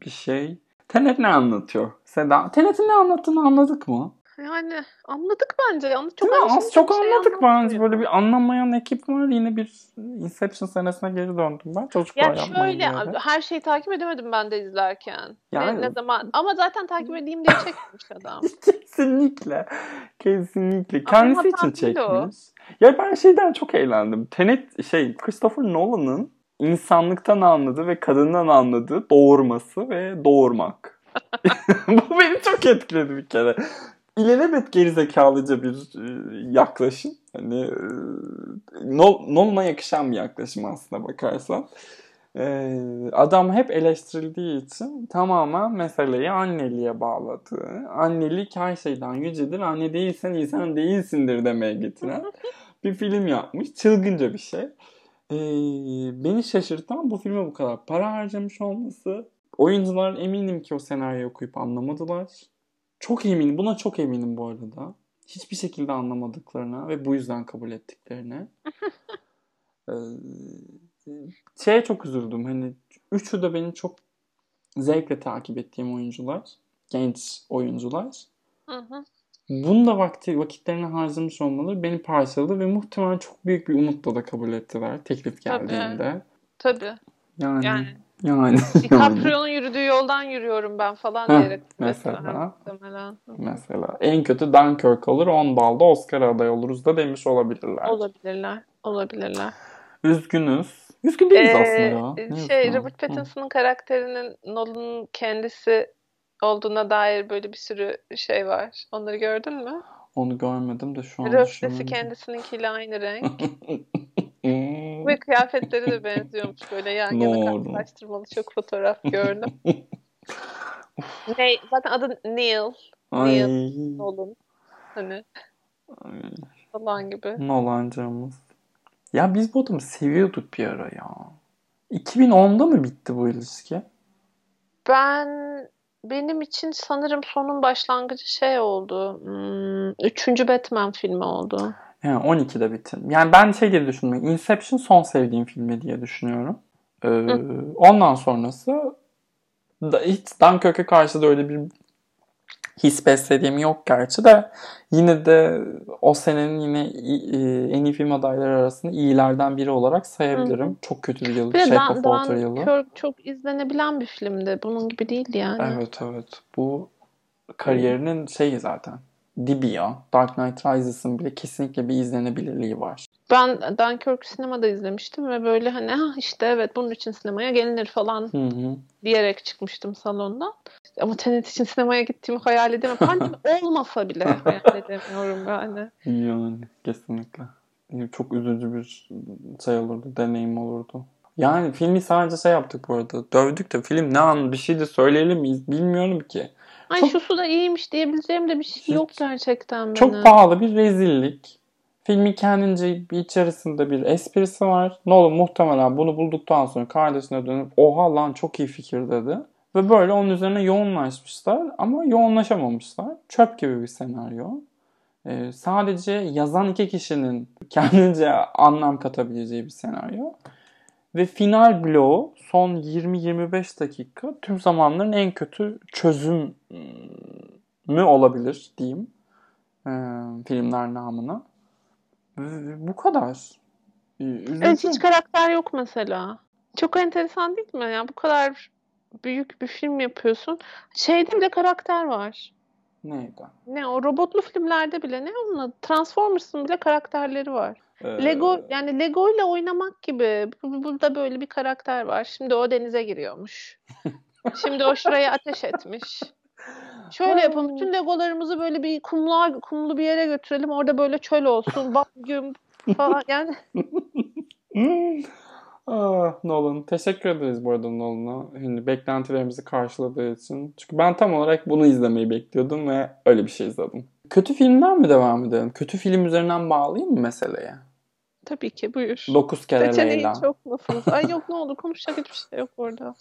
bir şey. Tenet ne anlatıyor? Seda, Tenet'in ne anlattığını anladık mı? Yani anladık bence. Yanlış çok Değil? Az çok şey anladık bence. Böyle bir anlamayan ekip var. Yine bir Inception senesine geri döndüm ben. Çocuklar Ya yapmayın şöyle diyerek. her şeyi takip edemedim ben de izlerken. Yani- Ne, ne zaman ama zaten takip edeyim diye çekmiş adam. Kesinlikle. Kesinlikle. Kendisi için hatam değil o. çekmiş. Ya ben şeyden çok eğlendim. Tenet şey Christopher Nolan'ın insanlıktan anladığı ve kadından anladığı doğurması ve doğurmak. Bu beni çok etkiledi bir kere. İlelebet gerizekalıca bir e, yaklaşım. Hani e, Nol- Nolan'a yakışan bir yaklaşım aslında bakarsan. E, adam hep eleştirildiği için tamamen meseleyi anneliğe bağladı. Annelik her şeyden yücedir. Anne değilsen insan değilsindir demeye getiren bir film yapmış. Çılgınca bir şey. Beni şaşırtan bu filme bu kadar para harcamış olması. Oyuncular eminim ki o senaryoyu okuyup anlamadılar. Çok eminim. Buna çok eminim bu arada. Hiçbir şekilde anlamadıklarına ve bu yüzden kabul ettiklerine. Ee, şeye çok üzüldüm. Hani üçü de benim çok zevkle takip ettiğim oyuncular. Genç oyuncular. Hı hı. Bunda vakti, vakitlerini harcamış olmaları beni parçaladı ve muhtemelen çok büyük bir umutla da kabul ettiler teklif Tabii. geldiğinde. Tabii. Yani Yani yani, yani. DiCaprio'nun yürüdüğü yoldan yürüyorum ben falan Heh, diyerek. mesela. Muhtemelen. Mesela en kötü Dunkirk olur 10 balda Oscar aday oluruz da demiş olabilirler. Olabilirler. Olabilirler. Üzgünüz. Üzgün değiliz Ee, aslında ya. Ne şey üzgünü? Robert Pattinson'ın karakterinin Nolan'ın kendisi olduğuna dair böyle bir sürü şey var. Onları gördün mü? Onu görmedim de şu an düşünüyorum. kendisininkiyle aynı renk. Hmm. Ve kıyafetleri de benziyormuş böyle yan yana karşılaştırmalı çok fotoğraf gördüm. ne, zaten adı Neil Ay. Nolan. Hani Ay. falan gibi. Nolancığımız. Ya biz bu adamı seviyorduk bir ara ya. 2010'da mı bitti bu ilişki? Ben benim için sanırım sonun başlangıcı şey oldu. Hmm, üçüncü Batman filmi oldu. Yani 12'de bitti. Yani ben şey diye düşünmüyorum. Inception son sevdiğim filmi diye düşünüyorum. Ee, ondan sonrası da hiç Dunkirk'e karşı da öyle bir his beslediğim yok gerçi de yine de o senenin yine i- en iyi film adayları arasında iyilerden biri olarak sayabilirim. Çok kötü bir yıl. Bir Shape Dan, of Water yılı. Dunkirk çok izlenebilen bir filmdi. Bunun gibi değildi yani. Evet evet. Bu kariyerinin şeyi zaten. Dibi ya. Dark Knight Rises'ın bile kesinlikle bir izlenebilirliği var. Ben Dunkirk sinemada izlemiştim ve böyle hani ha işte evet bunun için sinemaya gelinir falan Hı hı. diyerek çıkmıştım salondan. Ama Tenet için sinemaya gittiğimi hayal edemem. Pandemi olmasa bile hayal edemiyorum yani. Yani kesinlikle. Çok üzücü bir şey olurdu, deneyim olurdu. Yani filmi sadece şey yaptık bu arada. Dövdük de film ne an bir şey de söyleyelim miyiz bilmiyorum ki. Ay Çok- şusu da iyiymiş diyebileceğim de bir şey yok gerçekten benim. Çok pahalı bir rezillik. Filmin kendince bir içerisinde bir esprisi var. Nolan muhtemelen bunu bulduktan sonra kardeşine dönüp oha lan çok iyi fikir dedi. Ve böyle onun üzerine yoğunlaşmışlar ama yoğunlaşamamışlar. Çöp gibi bir senaryo. Ee, sadece yazan iki kişinin kendince anlam katabileceği bir senaryo. Ve final bloğu son 20-25 dakika tüm zamanların en kötü çözüm mü olabilir diyeyim e, filmler namına. Bu kadar. Ee. Evet, hiç karakter yok mesela. Çok enteresan değil mi? Yani bu kadar büyük bir film yapıyorsun. Şeyde bile karakter var. Neydi? Ne o robotlu filmlerde bile ne onun adı? Transformers'ın bile karakterleri var. Ee, Lego yani Lego ile oynamak gibi. Bu- Burada böyle bir karakter var. Şimdi o denize giriyormuş. Şimdi o şuraya ateş etmiş. Şöyle yapalım. Bütün Legolarımızı böyle bir kumluğa, kumlu bir yere götürelim. Orada böyle çöl olsun. Bak güm falan. Yani Hmm. Ah, Nolan. Teşekkür ederiz bu arada Nolan'a. Hani beklentilerimizi karşıladığı için. Çünkü ben tam olarak bunu izlemeyi bekliyordum ve öyle bir şey izledim. Kötü filmden mi devam edelim? Kötü film üzerinden bağlayayım mı meseleye? tabii ki buyur. 9 kere Seçeneği Leyla. çok musunuz? Ay yok ne oldu konuşacak hiçbir şey yok orada.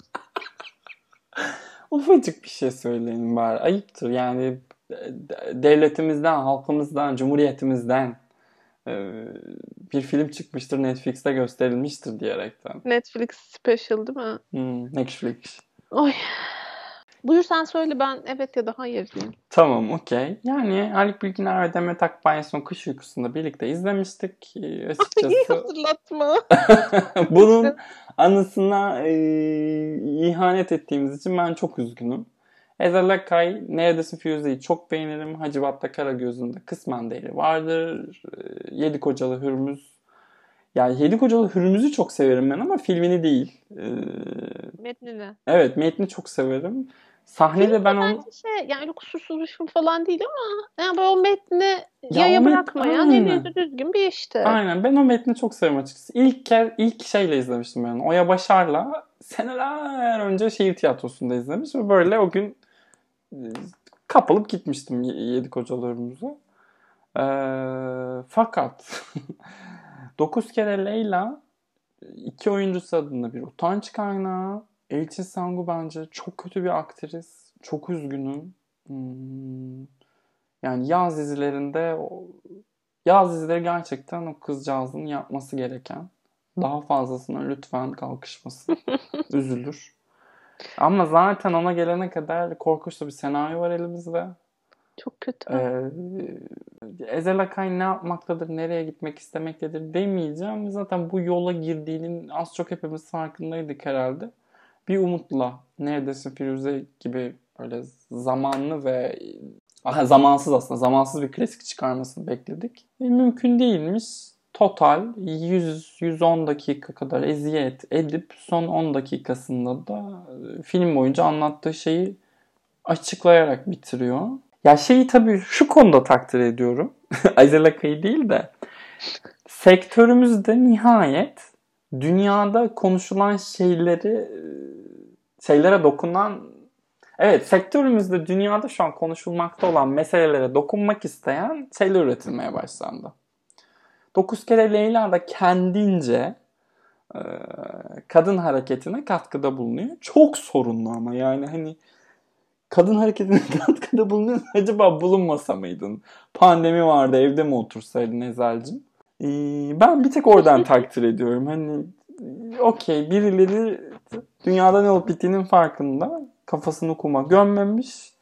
Ufacık bir şey söyleyin bari. Ayıptır yani de- devletimizden, halkımızdan, cumhuriyetimizden e, bir film çıkmıştır Netflix'te gösterilmiştir diyerekten. Netflix special değil mi? Hmm, Netflix. Oy. Buyur sen söyle ben evet ya da hayır diyeyim. Tamam okey. Yani Haluk Bilginer ve Demet Akbay en son Kış Uykusu'nda birlikte izlemiştik. Ee, açıkçası hatırlatma. bunun anısına e, ihanet ettiğimiz için ben çok üzgünüm. Ezel Akay, Neredesin Firuze'yi çok beğenirim. Hacivat'ta Karagöz'ün de kısmen değeri vardır. E, Yedi Kocalı Hürmüz. Yani Yedi Kocalı Hürmüz'ü çok severim ben ama filmini değil. E, Metnini. evet metni çok severim. Sahnede ben onu... Şey yani kusursuz bir film falan değil ama yani böyle o metni Ya yaya o met- bırakmayan yüzü düzgün bir işte. Aynen ben o metni çok seviyorum açıkçası. İlk kez ilk şeyle izlemiştim ben. Oya Başar'la seneler önce şehir tiyatrosunda izlemiş ve böyle o gün kapılıp gitmiştim y- Yedi Kocalarımıza. Ee, fakat Dokuz Kere Leyla iki oyuncusu adında bir utanç kaynağı. Elçin Sangu bence çok kötü bir aktris. Çok üzgünüm. Hmm. Yani yaz dizilerinde yaz dizileri gerçekten o kızcağızın yapması gereken. Daha fazlasına lütfen kalkışması. Üzülür. Ama zaten ona gelene kadar korkunç da bir senaryo var elimizde. Çok kötü. Ee, Ezel Akay ne yapmaktadır, nereye gitmek istemektedir demeyeceğim. Zaten bu yola girdiğinin az çok hepimiz farkındaydık herhalde. Bir umutla Neredesin Firuze gibi böyle zamanlı ve Aha, zamansız aslında zamansız bir klasik çıkarmasını bekledik. E, mümkün değilmiş. Total 100-110 dakika kadar eziyet edip son 10 dakikasında da e, film boyunca anlattığı şeyi açıklayarak bitiriyor. Ya şeyi tabii şu konuda takdir ediyorum. Azel Akay'ı değil de sektörümüzde nihayet dünyada konuşulan şeyleri e, şeylere dokunan evet sektörümüzde dünyada şu an konuşulmakta olan meselelere dokunmak isteyen şeyler üretilmeye başlandı. Dokuz kere Leyla da kendince e, kadın hareketine katkıda bulunuyor. Çok sorunlu ama yani hani kadın hareketine katkıda bulunuyor. Acaba bulunmasa mıydın? Pandemi vardı evde mi otursaydın Ezel'cim? Ee, ben bir tek oradan takdir ediyorum. Hani okey birileri dünyada ne olup bittiğinin farkında. Kafasını kuma gömmemiş.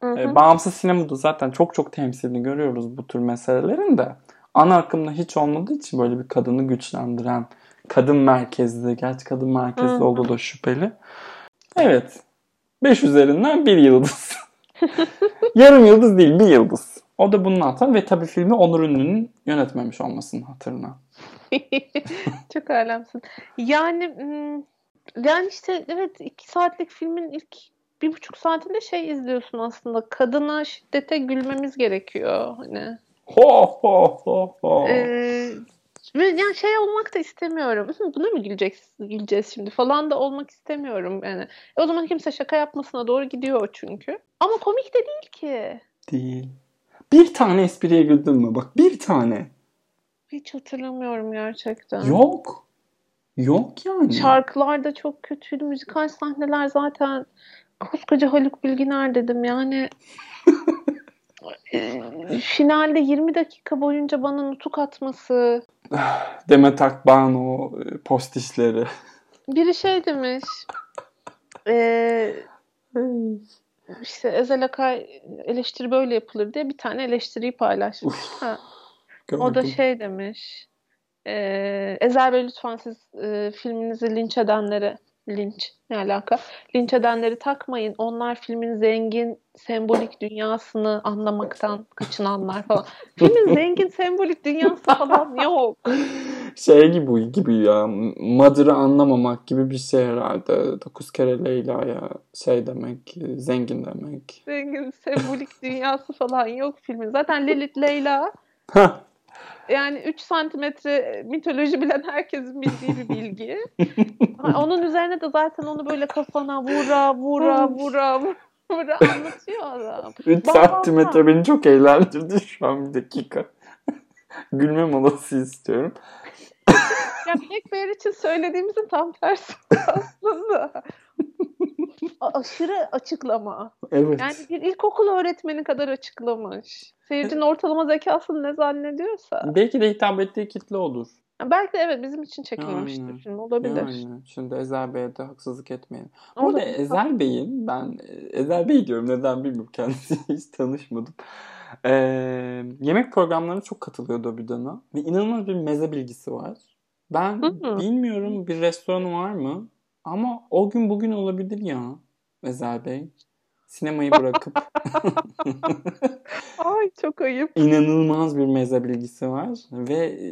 Hı hı. E, bağımsız sinemada zaten çok çok temsilini görüyoruz bu tür meselelerin de. Ana akımda hiç olmadığı için böyle bir kadını güçlendiren, kadın merkezli, gerçi kadın merkezli Hı olduğu da şüpheli. Evet. 5 üzerinden bir yıldız. Yarım yıldız değil, bir yıldız. O da bunun hatırı ve tabii filmi Onur Ünlü'nün yönetmemiş olmasının hatırına. Çok alemsin. Yani hmm, yani işte evet iki saatlik filmin ilk bir buçuk saatinde şey izliyorsun aslında. Kadına şiddete gülmemiz gerekiyor. Hani. Ho ho ho ho. Ee, yani şey olmak da istemiyorum. "Hı, Buna mı güleceğiz, güleceğiz şimdi falan da olmak istemiyorum. Yani E o zaman kimse şaka yapmasına doğru gidiyor çünkü. Ama komik de değil ki. Değil. Bir tane espriye güldün mü? Bak bir tane. Hiç hatırlamıyorum gerçekten. Yok. Yok yani. Şarkılar da çok kötüydü. Müzikal sahneler zaten koskoca Haluk Bilginer dedim. Yani finalde 20 dakika boyunca bana nutuk atması. Demet Akbağ'ın o e, postişleri. Biri şey demiş. E, işte Ezel Akay eleştiri böyle yapılır diye bir tane eleştiriyi paylaşmış. Ha, o da şey demiş. E, Ezel Bey lütfen siz e, filminizi linç edenlere linç ne alaka? Linç edenleri takmayın. Onlar filmin zengin sembolik dünyasını anlamaktan kaçınanlar falan. Filmin zengin sembolik dünyası falan yok. Şey gibi gibi ya. Mother'ı anlamamak gibi bir şey herhalde. Dokuz kere Leyla'ya şey demek, zengin demek. Zengin sembolik dünyası falan yok filmin. Zaten Lilith Leyla. Yani 3 santimetre mitoloji bilen herkesin bildiği bir bilgi. Onun üzerine de zaten onu böyle kafana vura vura vura vura anlatıyor adam. 3 Bak, santimetre beni çok eğlendirdi şu an bir dakika. Gülme molası istiyorum. Ya Black Bear için söylediğimizin tam tersi aslında. A- aşırı açıklama. Evet. Yani bir ilkokul öğretmeni kadar açıklamış. Seyircinin ortalama zekasını ne zannediyorsa. Belki de hitap ettiği kitle odur. Belki de evet bizim için çekilmemiştir Aynen. film olabilir. Yani şimdi Ezel Bey'e de haksızlık etmeyelim. Bu Olabilir. Ezel Bey'in ben Ezel Bey diyorum neden bilmiyorum kendisiyle hiç tanışmadım. Ee, yemek programlarına çok katılıyordu Öbüdan'a ve inanılmaz bir meze bilgisi var. Ben Hı. bilmiyorum bir restoranı var mı ama o gün bugün olabilir ya Ezel Bey. Sinemayı bırakıp Ay çok ayıp. inanılmaz bir meze bilgisi var ve e,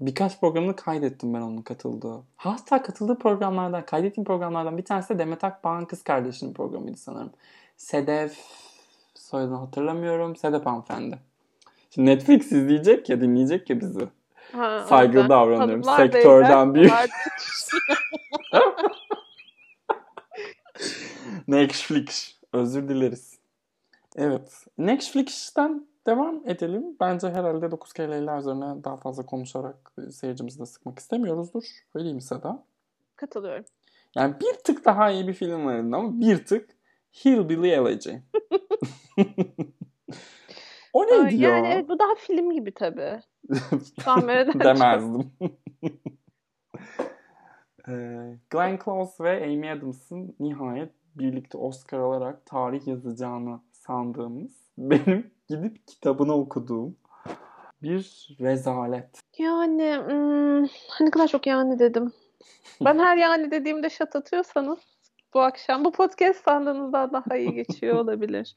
birkaç programını kaydettim ben onun katıldığı. Hatta katıldığı programlardan, kaydettiğim programlardan bir tanesi de Demet Akbağ'ın kız kardeşinin programıydı sanırım. Sedef, soyadını hatırlamıyorum. Sedef hanımefendi. Şimdi Netflix izleyecek ya, dinleyecek ya bizi. Ha, Saygılı davranıyorum. Sektörden beyler, bir-. Netflix. Özür dileriz. Evet. Netflix'ten devam edelim. Bence herhalde 9 kere üzerine daha fazla konuşarak seyircimizi de sıkmak istemiyoruzdur. Öyle değil mi Seda? Katılıyorum. Yani bir tık daha iyi bir film var ama bir tık Hillbilly Elegy. o neydi Ay, ya? Yani evet, bu daha film gibi tabii. Kamera'dan çok- Demezdim. Ee, Glenn Close ve Amy Adams'ın nihayet birlikte Oscar alarak tarih yazacağını sandığımız, benim gidip kitabını okuduğum bir rezalet. Yani hmm, ne kadar çok yani dedim. Ben her yani dediğimde şat atıyorsanız bu akşam bu podcast sandığınızdan daha iyi geçiyor olabilir.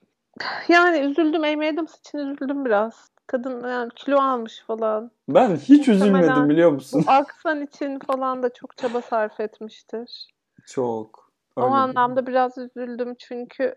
Yani üzüldüm. Amy Adams için üzüldüm biraz. Kadın yani kilo almış falan. Ben hiç Muhtemelen üzülmedim biliyor musun? Aksan için falan da çok çaba sarf etmiştir. Çok. O Öyle anlamda biraz üzüldüm çünkü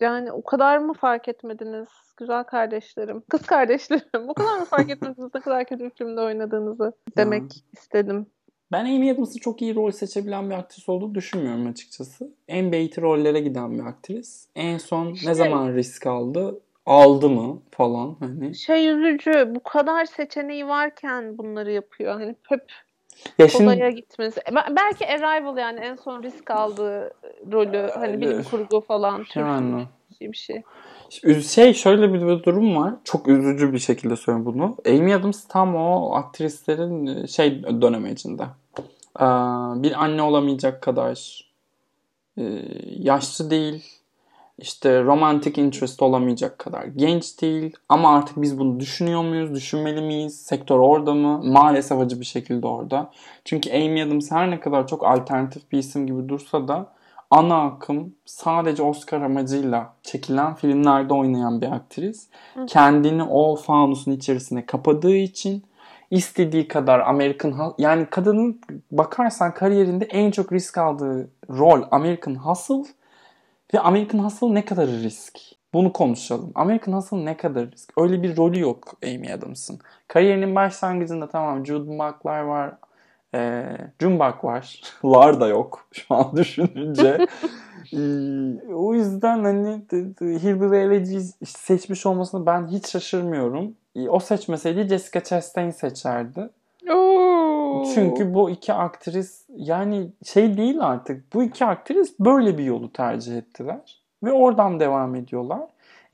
yani o kadar mı fark etmediniz güzel kardeşlerim, kız kardeşlerim o kadar mı fark etmediniz ne kadar kötü bir filmde oynadığınızı demek istedim. Ben Amy Adams'ın çok iyi rol seçebilen bir aktris olduğunu düşünmüyorum açıkçası. En beyti rollere giden bir aktris. En son ne Şey- zaman risk aldı? Aldı mı falan hani. Şey üzücü bu kadar seçeneği varken bunları yapıyor. Hani hep Ya şimdi kolaya gitmesi. Be- Belki Arrival yani en son risk aldığı rolü hani bilim kurgu falan tür yani bir şey. Şey şöyle bir, durum var. Çok üzücü bir şekilde söylüyorum bunu. Amy Adams tam o aktrislerin şey dönemi içinde. Bir anne olamayacak kadar e, yaşlı değil. İşte romantic interest olamayacak kadar genç değil. Ama artık biz bunu düşünüyor muyuz? Düşünmeli miyiz? Sektör orada mı? Maalesef acı bir şekilde orada. Çünkü Amy Adams her ne kadar çok alternatif bir isim gibi dursa da ana akım sadece Oscar amacıyla çekilen filmlerde oynayan bir aktris. Hı. Kendini o fanusun içerisine kapadığı için istediği kadar American Hus- yani kadının bakarsan kariyerinde en çok risk aldığı rol American Hustle ve American Hustle ne kadar risk? Bunu konuşalım. American Hustle ne kadar risk? Öyle bir rolü yok Amy Adams'ın. Kariyerinin başlangıcında tamam Jude Buck'lar var. E, Junebug var. Lar da yok şu an düşününce. Ee, o yüzden hani Hillbilly seçmiş olmasını ben hiç şaşırmıyorum. Ee, O seçmeseydi Jessica Chastain seçerdi. Oo. Çünkü bu iki aktris yani şey değil artık. Bu iki aktris böyle bir yolu tercih ettiler. Ve oradan devam ediyorlar.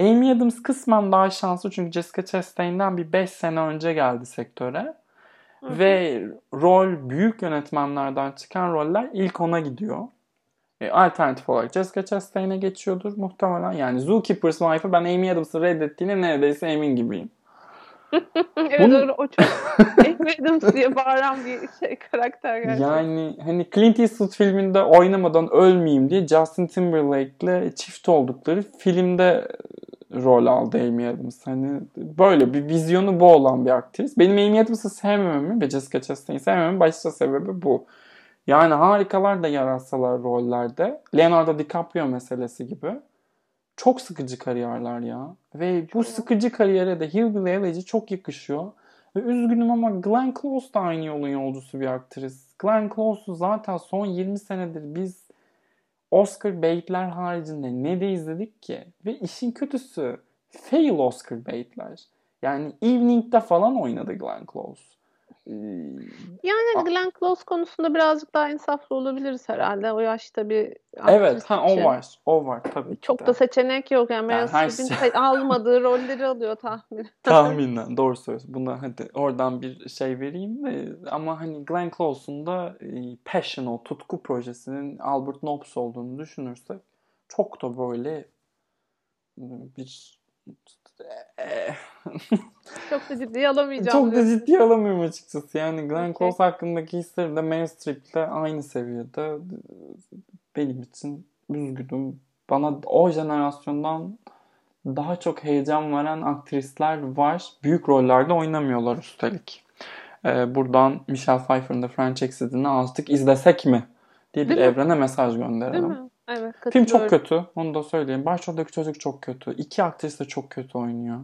Amy Adams kısmen daha şanslı çünkü Jessica Chastain'den bir 5 sene önce geldi sektöre. Hı hı. Ve rol büyük yönetmenlerden çıkan roller ilk ona gidiyor. E, alternatif olarak Jessica Chastain'e geçiyordur muhtemelen. Yani Zookeeper's Wife'ı ben Amy Adams'ı reddettiğine neredeyse emin gibiyim. evet Bunu- öyle, o çok Adams diye bağıran bir şey karakter gerçekten. Yani hani Clint Eastwood filminde oynamadan ölmeyeyim diye Justin Timberlake'le çift oldukları filmde rol aldı Amy Adams. Hani böyle bir vizyonu bu olan bir aktris. Benim Amy Adams'ı sevmememin ve Jessica Chastain'i sevmememin başta sebebi bu. Yani harikalar da yaratsalar rollerde. Leonardo DiCaprio meselesi gibi. Çok sıkıcı kariyerler ya. Ve bu sıkıcı kariyere de Hillbilly Elegy çok yakışıyor. Ve üzgünüm ama Glenn Close da aynı yolun yolcusu bir aktris. Glenn Close'u zaten son 20 senedir biz Oscar baitler haricinde ne de izledik ki? Ve işin kötüsü fail Oscar baitler. Yani Evening'de falan oynadı Glenn Close. Yani Glenn Close konusunda birazcık daha insaflı olabiliriz herhalde. O yaşta bir Evet, ha, o var. O var tabii ki Çok de. da seçenek yok. Yani Meryl her Streep'in şey- almadığı rolleri alıyor tahmin. Tahminen doğru söylüyorsun. Buna hadi oradan bir şey vereyim. Ama hani Glenn Close'un da e, Passion o tutku projesinin Albert Nobbs olduğunu düşünürsek çok da böyle e, bir Çok da ciddiye alamayacağım. çok da ciddiye alamıyorum açıkçası. Yani Glenn Okey. Close hakkındaki hislerim de Meryl Streep'le aynı seviyede. Benim için üzgünüm. Bana o jenerasyondan daha çok heyecan veren aktrisler var. Büyük rollerde oynamıyorlar üstelik. Ee, buradan Michelle Pfeiffer'ın da French Exit'ini artık izlesek mi? diye bir Değil mi? evrene mesaj Değil gönderelim. mi? Evet Film çok kötü. Onu da söyleyeyim. Başroldeki çocuk çok kötü. İki aktris de çok kötü oynuyor.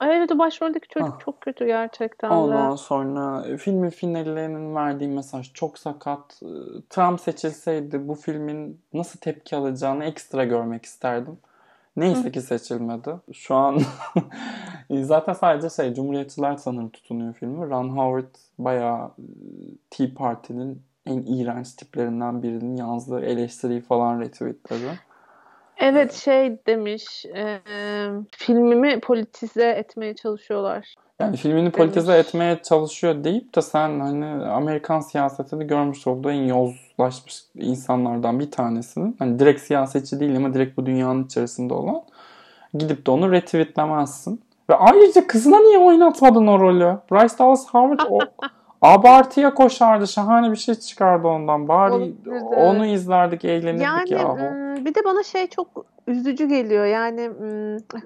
Ay evet o başroldeki çocuk Ah. çok kötü gerçekten de. Ondan sonra e, filmin finallerinin verdiği mesaj çok sakat. Trump seçilseydi bu filmin nasıl tepki alacağını ekstra görmek isterdim. Neyse ki seçilmedi. Şu an zaten sadece şey Cumhuriyetçiler sanırım tutunuyor filmi. Ron Howard bayağı e, Tea Party'nin en iğrenç tiplerinden birinin yazdığı eleştiriyi falan retweetledi. Evet şey demiş e, filmimi politize etmeye çalışıyorlar. Yani filmini politize Demiş. etmeye çalışıyor deyip de sen hani Amerikan siyasetini görmüş olduğu en yozlaşmış insanlardan bir tanesinin hani direkt siyasetçi değil ama direkt bu dünyanın içerisinde olan gidip de onu retweetlemezsin. Ve ayrıca kızına niye oynatmadın o rolü? Bryce Dallas Howard o abartıya koşardı. Şahane bir şey çıkardı ondan. Bari Olabilirdi, onu izlerdik, eğlenirdik Yani yahu. bir de bana şey çok üzücü geliyor. Yani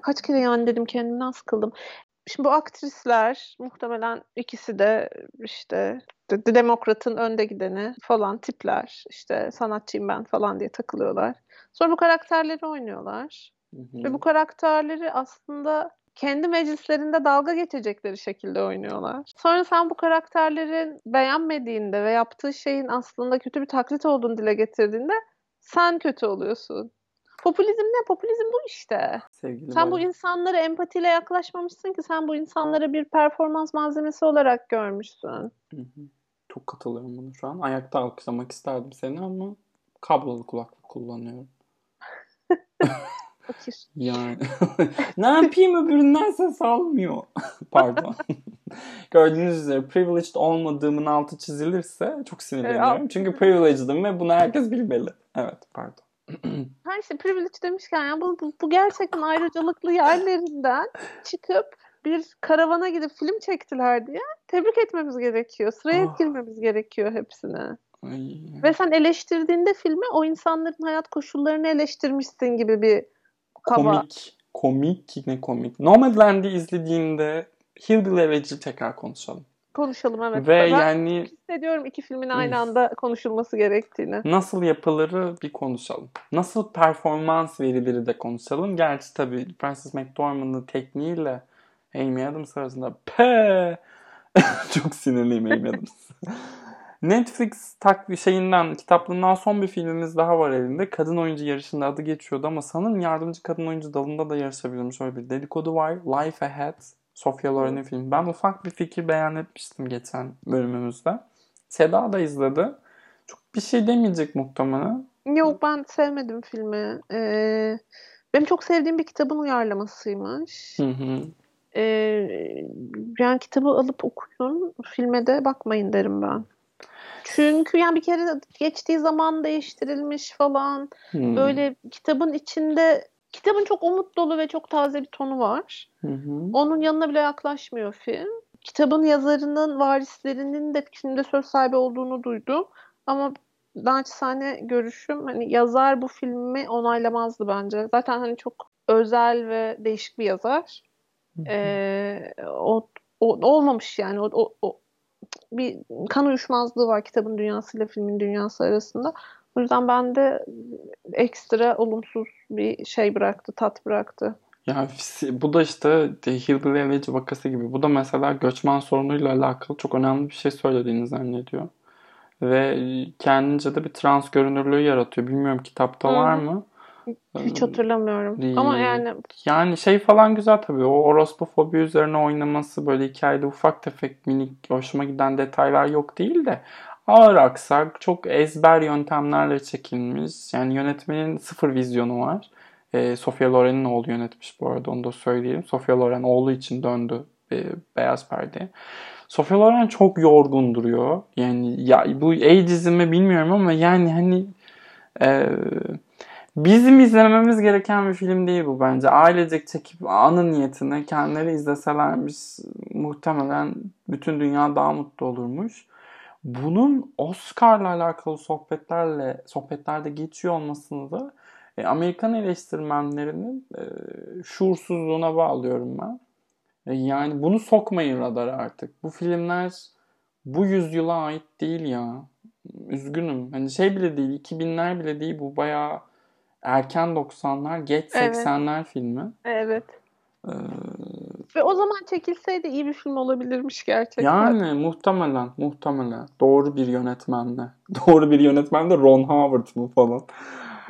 kaç kere yani dedim kendimden sıkıldım. Şimdi bu aktrisler muhtemelen ikisi de işte de- de- demokratın önde gideni falan tipler. İşte sanatçıyım ben falan diye takılıyorlar. Sonra bu karakterleri oynuyorlar. Hı hı. Ve bu karakterleri aslında kendi meclislerinde dalga geçecekleri şekilde oynuyorlar. Sonra sen bu karakterlerin beğenmediğinde ve yaptığı şeyin aslında kötü bir taklit olduğunu dile getirdiğinde sen kötü oluyorsun. Popülizm ne? Popülizm bu işte. Sevgili Sen bu Bayan. insanlara empatiyle yaklaşmamışsın ki sen bu insanlara bir performans malzemesi olarak görmüşsün. Hı hı. Çok katılıyorum buna şu an. Ayakta alkışlamak isterdim seni ama kablolu kulaklık kullanıyorum. Fakir. Yani ne yapayım öbüründen ses almıyor. Pardon. Gördüğünüz üzere privileged olmadığımın altı çizilirse çok sinirleniyorum. Evet, Çünkü privileged'ım ve bunu herkes bilmeli. Evet pardon. Her işte privilege demişken ya bu, bu, bu gerçekten ayrıcalıklı yerlerinden çıkıp bir karavana gidip film çektiler diye tebrik etmemiz gerekiyor. Sıraya Ah. girmemiz gerekiyor hepsine. Ay. Ve sen eleştirdiğinde filmi o insanların hayat koşullarını eleştirmişsin gibi bir kaba. Komik. Komik ne komik. Nomadland'i izlediğinde Hillbilly Elegy tekrar konuşalım. Konuşalım evet. Ve ben yani hissediyorum iki filmin aynı anda konuşulması gerektiğini. nasıl yapılırı bir konuşalım. Nasıl performans verileri de konuşalım. Gerçi tabii Francis McDormand'ın tekniğiyle Amy Adams arasında pe çok sinirliyim Amy Adams. Netflix tak şeyinden, kitaplığından son bir filmimiz daha var elinde. Kadın oyuncu yarışında adı geçiyordu ama sanırım yardımcı kadın oyuncu dalında da yarışabilirmiş. Öyle bir dedikodu var. Life Ahead. Sofia Loren'in filmi. Ben ufak bir fikir beyan etmiştim geçen bölümümüzde. Seda da izledi. Çok bir şey demeyecek muhtemelen. Yok ben sevmedim filmi. Ee, benim çok sevdiğim bir kitabın uyarlamasıymış. Hı hı. Ee, yani kitabı alıp okuyun, filme de bakmayın derim ben. Çünkü yani bir kere geçtiği zaman değiştirilmiş falan. Hı. Böyle kitabın içinde kitabın çok umut dolu ve çok taze bir tonu var. Hı hı. Onun yanına bile yaklaşmıyor film. Kitabın yazarının varislerinin de filmde söz sahibi olduğunu duydum. Ama naçizane görüşüm hani yazar bu filmi onaylamazdı bence. Zaten hani çok özel ve değişik bir yazar. Ee, o, o olmamış yani o, o bir kan uyuşmazlığı var kitabın dünyasıyla filmin dünyası arasında. O yüzden bende ekstra olumsuz bir şey bıraktı, tat bıraktı. Ya bu da işte Hillbilly Elegy vakası gibi. Bu da mesela göçmen sorunuyla alakalı çok önemli bir şey söylediğini zannediyor. Ve kendince de bir trans görünürlüğü yaratıyor. Bilmiyorum kitapta hı. var mı? Hiç hatırlamıyorum. Değil. Ama yani Yani şey falan güzel tabii. O orospofobi üzerine oynaması böyle hikayede ufak tefek minik hoşuma giden detaylar yok değil de ağır aksak çok ezber yöntemlerle çekilmiş. Yani yönetmenin sıfır vizyonu var. Ee, Sofia Loren'in oğlu yönetmiş bu arada onu da söyleyelim. Sofia Loren oğlu için döndü e, Beyaz Perde. Sofia Loren çok yorgun duruyor. Yani ya bu ageism mi bilmiyorum ama yani hani e, bizim izlememiz gereken bir film değil bu bence. Ailecek çekip anı niyetine kendileri izleselermiş muhtemelen bütün dünya daha mutlu olurmuş. Bunun Oscar'la alakalı sohbetlerle sohbetlerde geçiyor olmasını da e, Amerikan eleştirmenlerinin e, şuursuzluğuna bağlıyorum ben. E, yani bunu sokmayın radara artık. Bu filmler bu yüzyıla ait değil ya. Üzgünüm. Hani şey bile değil, 2000'ler bile değil. Bu bayağı erken 90'lar, geç Evet. 80'ler filmi. evet. Ee, Ve o zaman çekilseydi iyi bir film olabilirmiş gerçekten. yani muhtemelen, muhtemelen. Doğru bir yönetmenle. Doğru bir yönetmen de Ron Howard mı falan.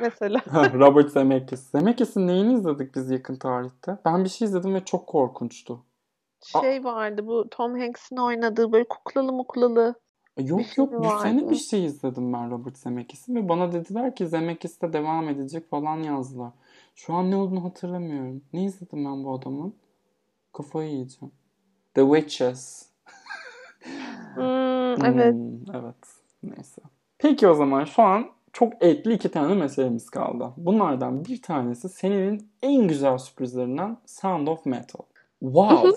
Mesela. Robert Zemeckis. Zemeckis'in neyini izledik biz yakın tarihte? Ben bir şey izledim ve çok korkunçtu. Şey vardı bu Tom Hanks'in oynadığı böyle kuklalı muklalı. Yok Bir yok bu sene bir şey izledim ben Robert Zemeckis'in ve bana dediler ki Zemeckis'te devam edecek falan yazdılar. Şu an ne olduğunu hatırlamıyorum. Ne izledim ben bu adamın? Kafayı yiyeceğim. The Witches. Hmm, evet. Hmm, evet. Neyse. Peki o zaman şu an çok etli iki tane meselemiz kaldı. Bunlardan bir tanesi senin en güzel sürprizlerinden Sound of Metal. Wow.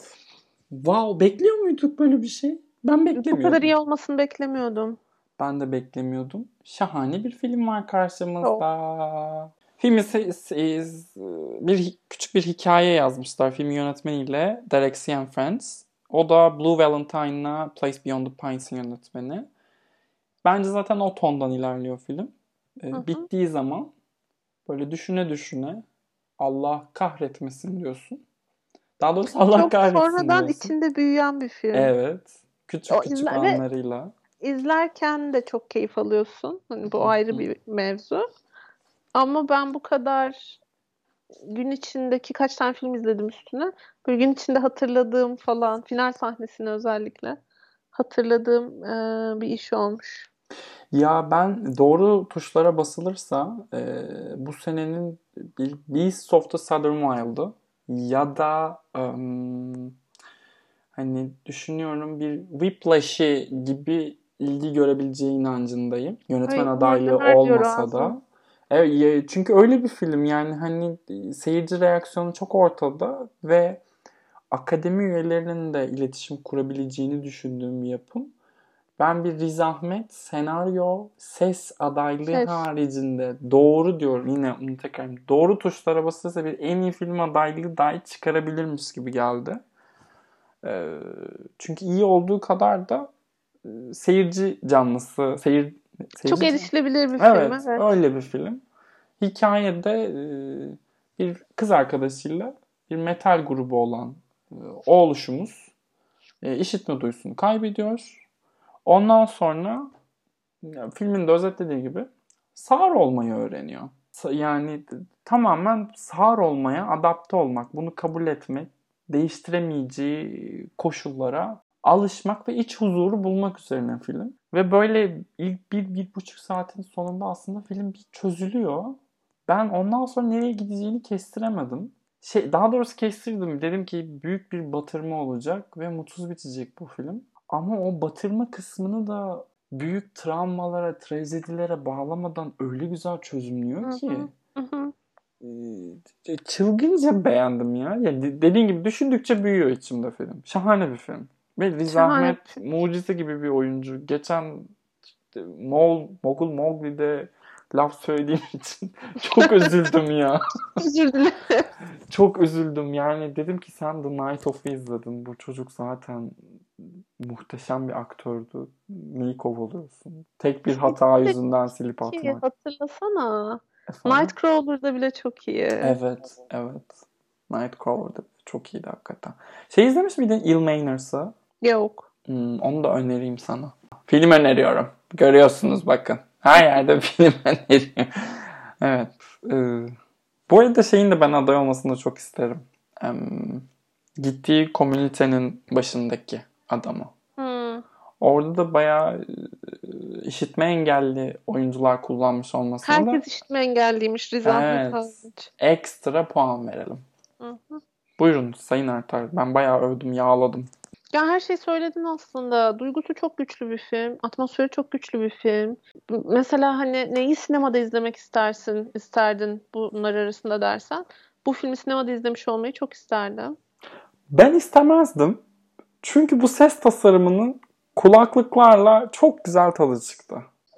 wow. Bekliyor muyduk böyle bir şey? Ben Bu beklemiyordum. kadar iyi olmasını beklemiyordum. Ben de beklemiyordum. Şahane bir film var karşımızda. Filmi se- se- bir küçük bir hikaye yazmışlar film yönetmeniyle Derek Cianfrance. O da Blue Valentine'la Place Beyond the Pines'in yönetmeni. Bence zaten o tondan ilerliyor film. Ee, Hı hı. bittiği zaman böyle düşüne düşüne Allah kahretmesin diyorsun. Daha doğrusu Allah Çok kahretsin sonradan diyorsun. içinde büyüyen bir film. Evet. Küçük O küçük izle- ve- anlarıyla. İzlerken de çok keyif alıyorsun. Hani bu ayrı bir mevzu. Ama ben bu kadar gün içindeki kaç tane film izledim üstüne. Böyle gün içinde hatırladığım falan final sahnesini özellikle hatırladığım e, bir iş olmuş. Ya ben doğru tuşlara basılırsa e, bu senenin bir Beasts of the Southern Wild'ı ya da em, hani düşünüyorum bir Whiplash'i gibi ilgi görebileceği inancındayım. Yönetmen Ay, adaylığı olmasa da. Evet, çünkü öyle bir film yani hani seyirci reaksiyonu çok ortada ve akademi üyelerinin de iletişim kurabileceğini düşündüğüm bir yapım. Ben bir Riz Ahmet senaryo, ses adaylığı Ses. haricinde doğru diyorum yine onu tekrar doğru tuşlara basılırsa bir en iyi film adaylığı dahi çıkarabilirmiş gibi geldi. Ee, çünkü iyi olduğu kadar da e, seyirci canlısı, seyir, seyirci Çok erişilebilir bir Evet, film. Evet. öyle bir film. Hikayede e, bir kız arkadaşıyla bir metal grubu olan o oluşumuz e, işitme duyusunu kaybediyor. Ondan sonra filmin de özetlediği gibi sağır olmayı öğreniyor. Yani tamamen sağır olmaya adapte olmak, bunu kabul etmek, değiştiremeyeceği koşullara alışmak ve iç huzuru bulmak üzerine film. Ve böyle ilk bir, bir buçuk saatin sonunda aslında film bir çözülüyor. Ben ondan sonra nereye gideceğini kestiremedim. Şey, daha doğrusu kestirdim. Dedim ki büyük bir batırma olacak ve mutsuz bitecek bu film. Ama o batırma kısmını da büyük travmalara, trajedilere bağlamadan öyle güzel çözümlüyor Hı ki. hı. Hı hı. Ee, çılgınca beğendim ya. ya de- dediğin gibi düşündükçe büyüyor içimde film. Şahane bir film. Ve Riz Şahane Ahmet mucize gibi bir oyuncu. Geçen işte, Mol, Mogul Mowgli'de laf söylediğim için çok üzüldüm ya. Özür dilerim. Çok üzüldüm. Yani dedim ki sen The Night of'u izledin. Bu çocuk zaten muhteşem bir aktördü. Neyi kovalıyorsun? Tek bir hata yüzünden silip atmak. hatırlasana. Efendim? Nightcrawler'da bile çok iyi. Evet, evet. Nightcrawler'da çok iyiydi hakikaten. Şey izlemiş miydin Il Maners'ı? Yok. Hmm, onu da önereyim sana. Film öneriyorum. Görüyorsunuz bakın. Her yerde film öneriyorum. Evet. Ee, Bu arada şeyin de ben aday olmasını çok isterim. Em, gittiği komünitenin başındaki adamı. Orada da bayağı e, işitme engelli oyuncular kullanmış olmasına da Herkes işitme engelliymiş Riz Ahmet Evet. hariç. ekstra puan verelim. Hı hı. Buyurun Sayın Ertar. Ben bayağı övdüm, yağladım. Ya her şeyi söyledin aslında. Duygusu çok güçlü bir film. Atmosferi çok güçlü bir film. Mesela hani neyi sinemada izlemek istersin, isterdin bunlar arasında dersen. Bu filmi sinemada izlemiş olmayı çok isterdim. Ben istemezdim. Çünkü bu ses tasarımının kulaklıklarla çok güzel tadı çıktı.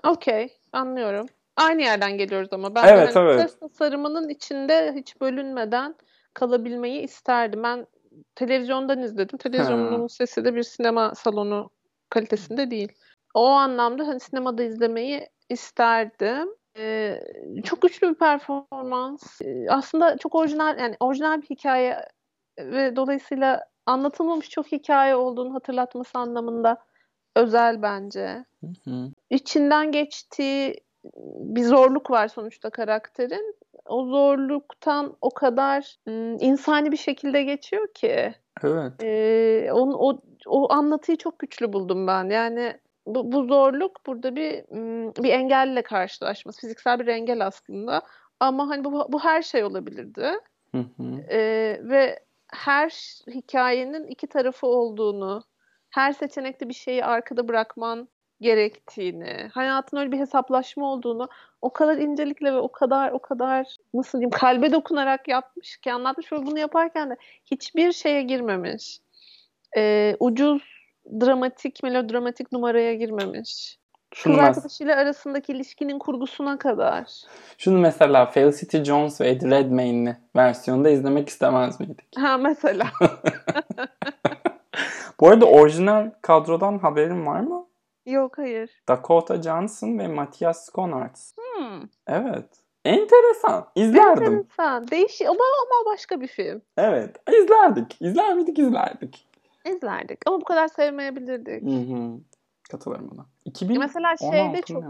Okey, anlıyorum. Aynı yerden geliyoruz ama ben Evet, hani evet. ses tasarımının içinde hiç bölünmeden kalabilmeyi isterdim. Ben televizyondan izledim. Televizyonun sesi de bir sinema salonu kalitesinde değil. O anlamda hani sinemada izlemeyi isterdim. Ee, çok güçlü bir performans. Ee, aslında çok orijinal yani orijinal bir hikaye ve dolayısıyla anlatılmamış çok hikaye olduğunu hatırlatması anlamında özel bence Hı hı. içinden geçtiği bir zorluk var sonuçta karakterin. O zorluktan o kadar ım, insani bir şekilde geçiyor ki. Evet. Ee, onu, o, o anlatıyı çok güçlü buldum ben. Yani bu, bu zorluk burada bir ım, bir engelle karşılaşması. Fiziksel bir engel aslında. Ama hani bu, bu her şey olabilirdi. Hı hı. Ee, ve her hikayenin iki tarafı olduğunu, her seçenekte bir şeyi arkada bırakman gerektiğini, hayatın öyle bir hesaplaşma olduğunu o kadar incelikle ve o kadar o kadar nasıl diyeyim kalbe dokunarak yapmış ki anlatmış ve bunu yaparken de hiçbir şeye girmemiş. Ee, ucuz dramatik, melodramatik numaraya girmemiş. Şunu, Kız arkadaşıyla arasındaki ilişkinin kurgusuna kadar. şunu mesela Felicity Jones ve Eddie Redmayne'li versiyonda izlemek istemez miydik? Ha mesela. Bu arada orijinal kadrodan haberin var mı? Yok hayır. Dakota Johnson ve Matthias Schoenaerts. Hmm. Evet. Enteresan. İzlerdim. Enteresan. Değişik ama, ama başka bir film. Evet. İzlerdik. İzler miydik? İzlerdik. İzlerdik. Ama bu kadar sevmeyebilirdik. Hı hı. Katılırım buna. 2016 Mesela şeyde çok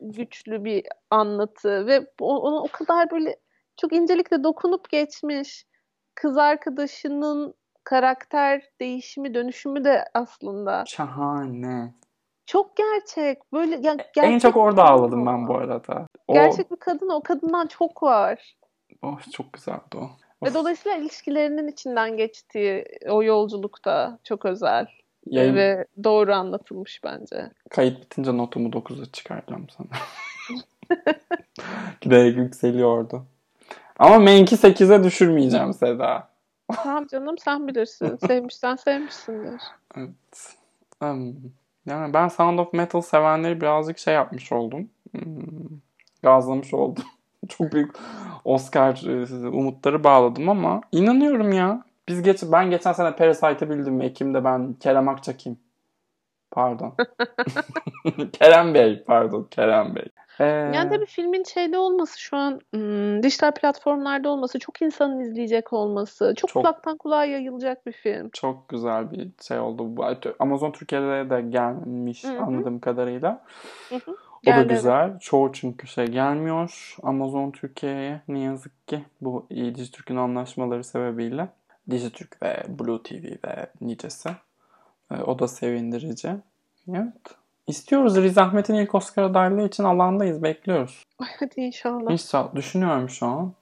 güçlü bir anlatı ve o- ona o kadar böyle çok incelikle dokunup geçmiş. Kız arkadaşının karakter değişimi, dönüşümü de aslında Şahane. çok gerçek. Böyle ya, en gerçek çok bir orada ağladım ben bu arada. O, Gerçek bir kadın o kadından çok var. oh, çok güzeldi o. Ve Of. dolayısıyla ilişkilerinin içinden geçtiği o yolculukta çok özel Yayın ve doğru anlatılmış bence. kayıt bitince notumu 9'a çıkaracağım sana. Giderek yükseliyordu. Ama Menk'i 8'e düşürmeyeceğim Seda. Tamam canım sen bilirsin. Sevmişsen sevmişsindir. Evet. Yani ben Sound of Metal sevenleri birazcık şey yapmış oldum. Hmm, Gazlamış oldum. Çok büyük Oscar e, umutları bağladım ama inanıyorum ya. Biz geç, ben geçen sene Parasite'ı bildim. Ekim'de ben Kerem Akçak'im. Pardon. Kerem Bey. Pardon. Kerem Bey. Ee, Yani tabii filmin şeyde olması şu an hmm, dijital platformlarda olması, çok insanın izleyecek olması, çok, Çok- kulaktan kulağa yayılacak bir film. çok güzel bir şey oldu. Bu Amazon Türkiye'de de gelmiş Hı hı. anladığım kadarıyla. Hı hı. O da Geldi, evet. güzel. Çoğu çünkü şey gelmiyor Amazon Türkiye'ye ne yazık ki bu Dijitürk'ün anlaşmaları sebebiyle. Dijitürk ve Blue TV ve nicesi. Ee, o da sevindirici. Evet. İstiyoruz. Riz Ahmet'in ilk Oscar adaylığı için alandayız. Bekliyoruz. Ay, hadi inşallah. İnşallah. Düşünüyorum şu an.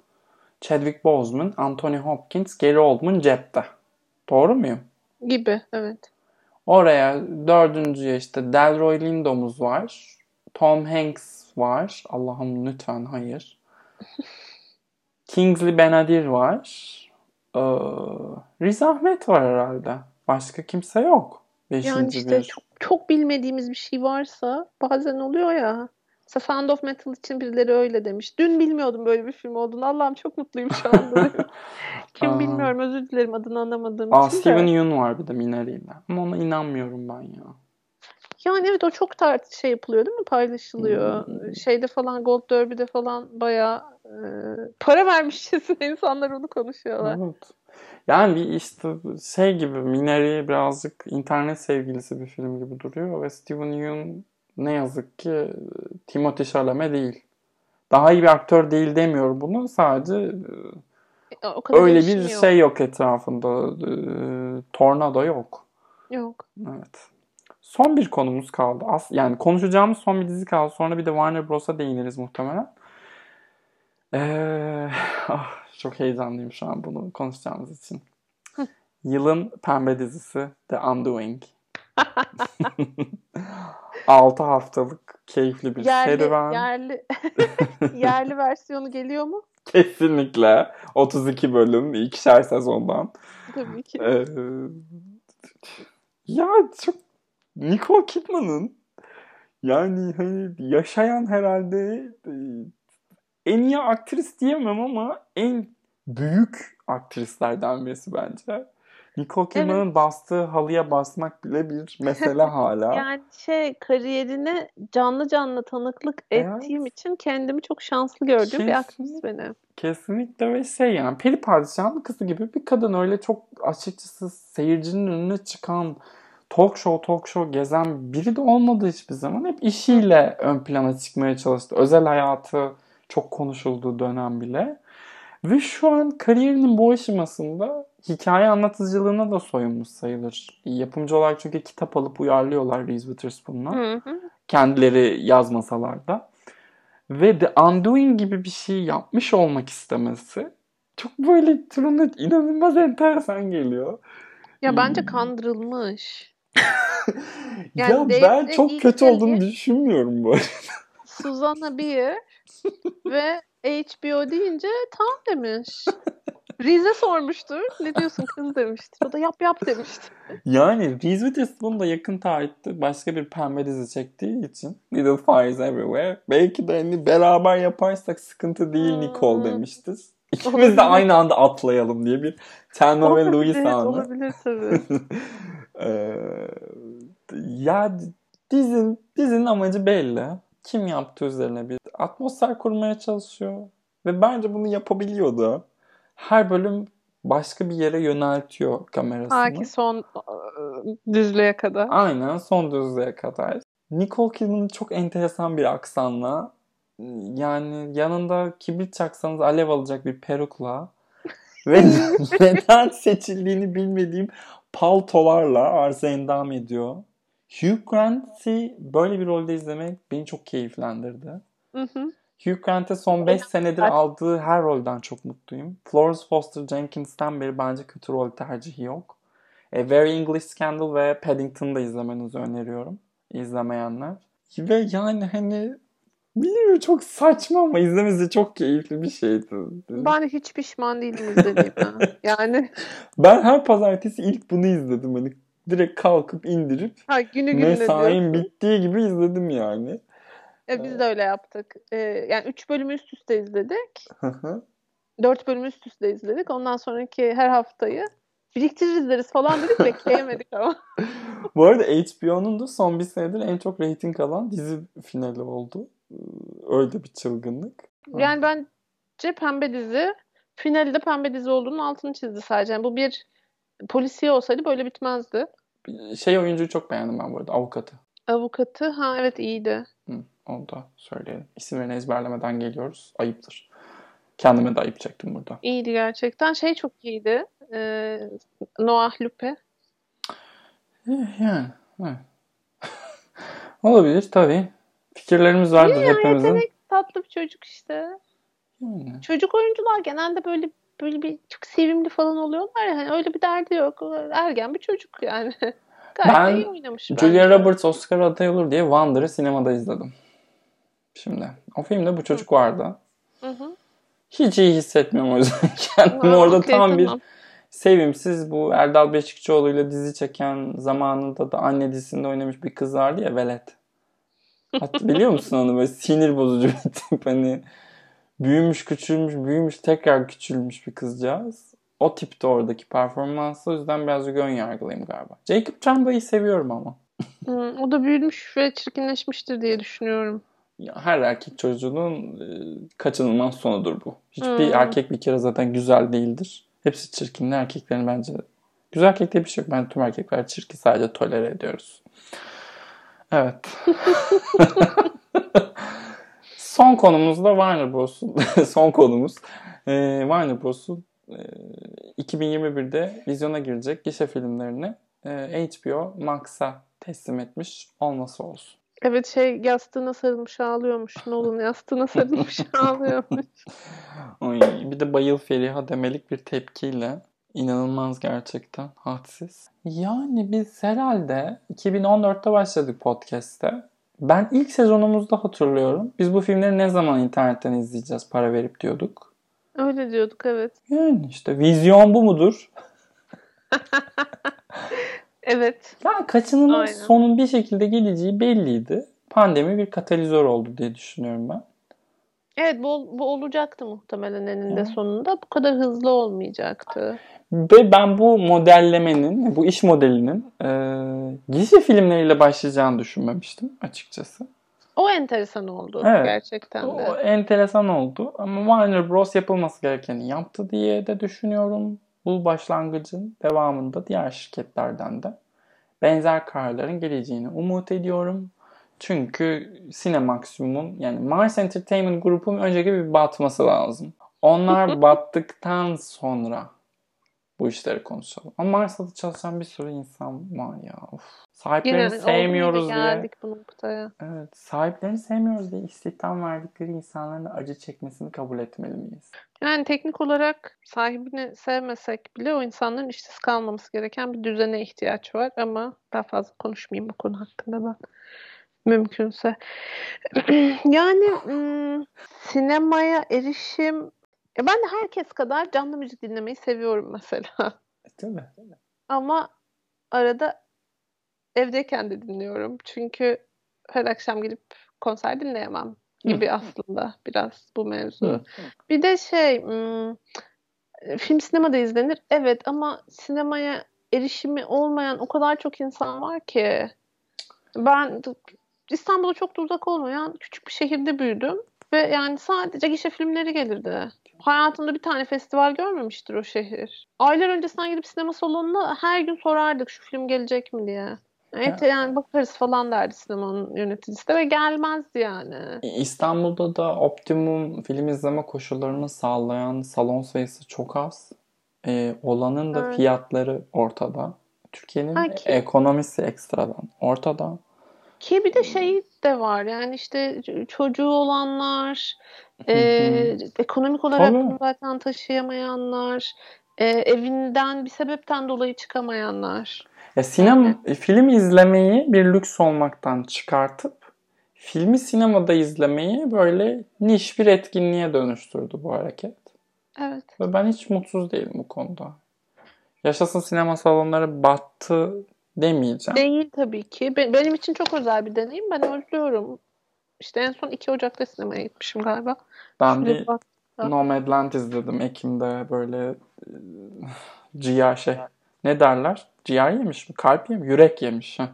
Chadwick Boseman, Anthony Hopkins, Gary Oldman cepte. Doğru muyum? Gibi, evet. Oraya dördüncüye işte Delroy Lindo'muz var. Tom Hanks var. Allah'ım lütfen hayır. Kingsley Benadir var. Ee, Riz Ahmet var herhalde. Başka kimse yok. Beşinci Yani işte bir. çok, çok bilmediğimiz bir şey varsa bazen oluyor ya. Mesela Sound of Metal için birileri öyle demiş. Dün bilmiyordum böyle bir film olduğunu. Allah'ım çok mutluyum şu anda. Kim Aa. bilmiyorum özür dilerim adını anlamadığım Aa, için de. Steven Yeun var bir de Minari'yle. Ama ona inanmıyorum ben ya. Yani evet o çok tart şey yapılıyor değil mi? Paylaşılıyor. Hmm. Şeyde falan Gold Derby'de falan bayağı e, para vermişçesine insanlar onu konuşuyorlar. Evet. Yani bir işte şey gibi Minari birazcık internet sevgilisi bir film gibi duruyor ve Steven Yeun ne yazık ki Timothée Chalamet değil. Daha iyi bir aktör değil demiyorum bunu. Sadece E, O kadar öyle bir yok. şey yok etrafında. E, tornado yok. Yok. Evet. Son bir konumuz kaldı. As yani konuşacağımız son bir dizi kaldı. Sonra bir de Warner Bros'a değiniriz muhtemelen. Ee, ah, çok heyecanlıyım şu an bunu konuşacağımız için. Yılın pembe dizisi The Undoing. 6 haftalık keyifli bir Yerli, serüven. yerli, yerli versiyonu geliyor mu? Kesinlikle. 32 bölüm, ikişer sezondan. Tabii ki. Ee, ya çok Nicole Kidman'ın yani hani yaşayan herhalde e, en iyi aktris diyemem ama en büyük aktrislerden birisi bence. Nicole Kidman'ın bastığı halıya basmak bile bir mesele hala. Yani şey kariyerine canlı canlı tanıklık Evet. ettiğim için kendimi çok şanslı gördüğüm bir aktris Kesinlikle. beni. Kesinlikle ve şey yani peri padişahın kızı gibi bir kadın öyle çok açıkçası seyircinin önüne çıkan talk show talk show gezen biri de olmadı hiçbir zaman. Hep işiyle ön plana çıkmaya çalıştı. Özel hayatı çok konuşulduğu dönem bile. Ve şu an kariyerinin bu aşamasında hikaye anlatıcılığına da soyunmuş sayılır. Yapımcı olarak çünkü kitap alıp uyarlıyorlar Reese Witherspoon'la Hı hı. kendileri yazmasalar da. Ve The Undoing gibi bir şey yapmış olmak istemesi çok böyle bana inanılmaz enteresan geliyor. Ya bence Hmm. kandırılmış. ya Yani ben Dave'de çok kötü olduğunu düşünmüyorum bu arada. Susanna Bier ve HBO deyince tamam demiş. Rize sormuştur. Ne diyorsun kız demiştir. O da yap yap demiştir. Yani Reese Witherspoon da yakın tarihte başka bir pembe dizi çektiği için Little Fires Everywhere belki de hani beraber yaparsak sıkıntı değil Hmm. Nicole demiştir. İkimiz Olabilir. de aynı anda atlayalım diye bir Thelma ve Louise Evet, anı. olabilir tabii. Ee, ya dizin, dizinin amacı belli. Kim yaptı üzerine bir atmosfer kurmaya çalışıyor. Ve bence bunu yapabiliyordu. Her bölüm başka bir yere yöneltiyor kamerasını. Ta ki son ıı, düzlüğe kadar. Aynen son düzlüğe kadar. Nicole Kidman çok enteresan bir aksanla yani yanında kibrit çaksanız alev alacak bir perukla ve neden seçildiğini bilmediğim paltolarla arıza endam ediyor. Hugh Grant'i böyle bir rolde izlemek beni çok keyiflendirdi. Hı hı. Hugh Grant'e son 5 senedir aldığı her rolden çok mutluyum. Florence Foster Jenkins'ten beri bence kötü rol tercihi yok. E, Very English Scandal ve Paddington'ı da izlemenizi öneriyorum. İzlemeyenler. Ve yani hani bilmiyorum çok saçma ama izlemesi çok keyifli bir şeydi. Ben hiç pişman değilim izlediğime. Yani Ben her pazartesi ilk bunu izledim. Hani direkt kalkıp indirip ha, günü gününe diyorsun. bittiği gibi izledim yani. E, biz de öyle yaptık. E, yani 3 bölümü üst üste izledik. 4 bölümü üst üste izledik. Ondan sonraki her haftayı biriktirir izleriz falan dedik bekleyemedik ama. Bu arada HBO'nun da son bir senedir en çok reyting alan dizi finali oldu. Ee, Öyle bir çılgınlık. Yani bence pembe dizi finalde pembe dizi olduğunun altını çizdi sadece. Yani bu bir polisiye olsaydı böyle bitmezdi. Şey oyuncuyu çok beğendim ben bu arada. Avukatı. Avukatı ha evet iyiydi. Hı, onu da söyleyelim. İsimlerini ezberlemeden geliyoruz. Ayıptır. Kendime de ayıp çektim burada. İyiydi gerçekten. Şey çok iyiydi. Ee, Noah Lupe. Eh, Yani. evet. Olabilir tabii. Fikirlerimiz vardır ya, hepimizin. yetenek tatlı bir çocuk işte. Yani. Çocuk oyuncular genelde böyle böyle bir çok sevimli falan oluyorlar ya. Hani öyle bir derdi yok. Ergen bir çocuk yani. Gayet Ben iyi oynamış Julia bence. Roberts Oscar aday olur diye Wander'ı sinemada izledim. Şimdi. O filmde bu çocuk vardı. Hı hı. Hiç iyi hissetmiyorum o yüzden kendimi orada okey, tam bir tamam. sevimsiz bu Erdal Beşikçioğlu'yla dizi çeken zamanında da anne dizisinde oynamış bir kız vardı ya Velet. Hatta biliyor musun onu böyle sinir bozucu bir tip hani büyümüş küçülmüş büyümüş tekrar küçülmüş bir kızcağız. O tipte oradaki performansı o yüzden birazcık ön yargılıyım galiba. Jacob Tremblay'i seviyorum ama. O da büyümüş ve çirkinleşmiştir diye düşünüyorum. Her erkek çocuğunun e, kaçınılmaz sonudur bu. Hiçbir Hmm. erkek bir kere zaten güzel değildir. Hepsi çirkinli erkeklerin bence. Güzel erkek diye bir şey yok. Ben tüm erkekler çirkin sadece tolere ediyoruz. Evet. Son konumuz da Warner Bros'un son konumuz. Ee, Warner Bros'un e, 2021'de vizyona girecek gişe filmlerini e, HBO Max'a teslim etmiş olması olsun. Evet şey yastığına sarılmış ağlıyormuş. Nolan yastığına sarılmış ağlıyormuş. Oy, bir de Bayıl Feriha demelik bir tepkiyle inanılmaz gerçekten hadsiz. Yani biz herhalde 2014'te başladık podcast'te. Ben ilk sezonumuzda hatırlıyorum. Biz bu filmleri ne zaman internetten izleyeceğiz para verip diyorduk. Öyle diyorduk evet. Yani işte vizyon bu mudur? Evet. Yani kaçınılmaz Aynen. sonun bir şekilde geleceği belliydi. Pandemi bir katalizör oldu diye düşünüyorum ben. Evet bu, bu olacaktı muhtemelen eninde Evet. sonunda. Bu kadar hızlı olmayacaktı. Ve ben bu modellemenin, bu iş modelinin e, gizli filmleriyle başlayacağını düşünmemiştim açıkçası. O enteresan oldu Evet. gerçekten de. O enteresan oldu ama Warner Bros. yapılması gerekeni yaptı diye de düşünüyorum. Bu başlangıcın devamında diğer şirketlerden de benzer kararların geleceğini umut ediyorum. Çünkü Cinemaximum yani Mars Entertainment Group'un önceki bir batması lazım. Onlar battıktan sonra bu işleri konuşalım. Ama Mars'ta da çalışan bir sürü insan var ya. Of. Sahiplerini Yine sevmiyoruz diye. geldik bu noktaya. Evet, sahiplerini sevmiyoruz diye istihdam verdikleri insanların acı çekmesini kabul etmeli miyiz? Yani teknik olarak sahibini sevmesek bile o insanların işsiz kalmaması gereken bir düzene ihtiyaç var ama daha fazla konuşmayayım bu konu hakkında ben. Mümkünse. yani sinemaya erişim ben de herkes kadar canlı müzik dinlemeyi seviyorum mesela. Değil mi? Ama arada evdeyken de dinliyorum. Çünkü her akşam gidip konser dinleyemem gibi aslında biraz bu mevzu. Hı. Bir de şey hmm, film sinemada izlenir. Evet ama sinemaya erişimi olmayan o kadar çok insan var ki. Ben İstanbul'a çok da uzak olmayan küçük bir şehirde büyüdüm. Ve yani sadece gişe filmleri gelirdi. Hayatımda bir tane festival görmemiştir o şehir. Aylar öncesinden gidip sinema salonuna her gün sorardık şu film gelecek mi diye. Evet, yani bakarız falan derdi sinemanın yöneticisi de ve gelmezdi yani. İstanbul'da da optimum film izleme koşullarını sağlayan salon sayısı çok az. Ee, olanın da Evet. fiyatları ortada. Türkiye'nin Ha, ki- ekonomisi ekstradan ortada. Ki bir de şey de var yani işte çocuğu olanlar, e, ekonomik olarak Tabii. zaten taşıyamayanlar, e, evinden bir sebepten dolayı çıkamayanlar. Ya sinem film izlemeyi bir lüks olmaktan çıkartıp filmi sinemada izlemeyi böyle niş bir etkinliğe dönüştürdü bu hareket. Evet. Ve ben hiç mutsuz değilim bu konuda. Yaşasın sinema salonları battı demeyeceğim. Değil tabii ki. Be- benim için çok özel bir deneyim. Ben özlüyorum. İşte en son 2 Ocak'ta sinemaya gitmişim galiba. Ben Şöyle bir bak. Nomadland izledim Ekim'de böyle e, ciğer şey ne derler? Ciğer yemiş mi? Kalp yemiş? Yürek yemiş. Heh.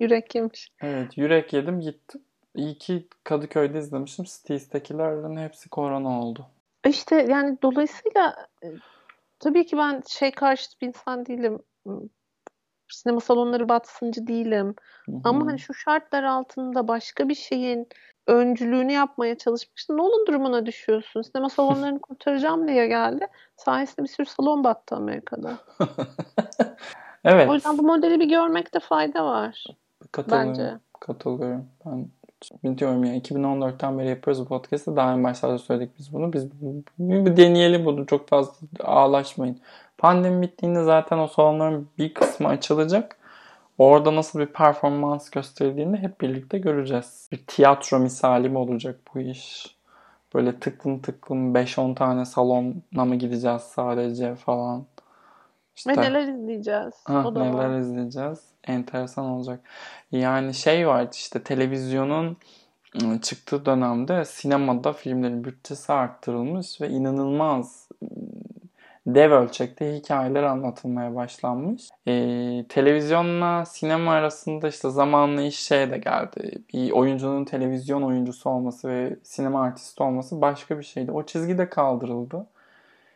Yürek yemiş. Evet yürek yedim gittim. İyi ki Kadıköy'de izlemişim. Cities'tekilerin hepsi korona oldu. İşte yani dolayısıyla e, tabii ki ben şey karşıtı bir insan değilim. Sinema salonları batsıncı değilim. Hı hı. Ama hani şu şartlar altında başka bir şeyin öncülüğünü yapmaya çalışmıştın. Nolan durumuna düşüyorsun. Sinema salonlarını kurtaracağım diye geldi. Sayesinde bir sürü salon battı Amerika'da. evet. O yüzden bu modeli bir görmekte fayda var Katılıyorum. bence. Katılıyorum. Ben biliyorum ya 2014'ten beri yapıyoruz bu podcast'ı. Daha en başlarda söyledik biz bunu. Biz bir, deneyelim bunu. Çok fazla ağlaşmayın. Pandemi bittiğinde zaten o salonların bir kısmı açılacak. Orada nasıl bir performans gösterdiğini hep birlikte göreceğiz. Bir tiyatro misali mi olacak bu iş? Böyle tıklım tıklım 5-10 tane salona mı gideceğiz sadece falan. İşte... Ve neler izleyeceğiz? Ah, o da neler var. izleyeceğiz? Enteresan olacak. Yani şey var işte televizyonun ıı, çıktığı dönemde sinemada filmlerin bütçesi arttırılmış ve inanılmaz ıı, dev ölçekte hikayeler anlatılmaya başlanmış. Ee, televizyonla sinema arasında işte zamanla iş şeye de geldi. Bir oyuncunun televizyon oyuncusu olması ve sinema artisti olması başka bir şeydi. O çizgi de kaldırıldı.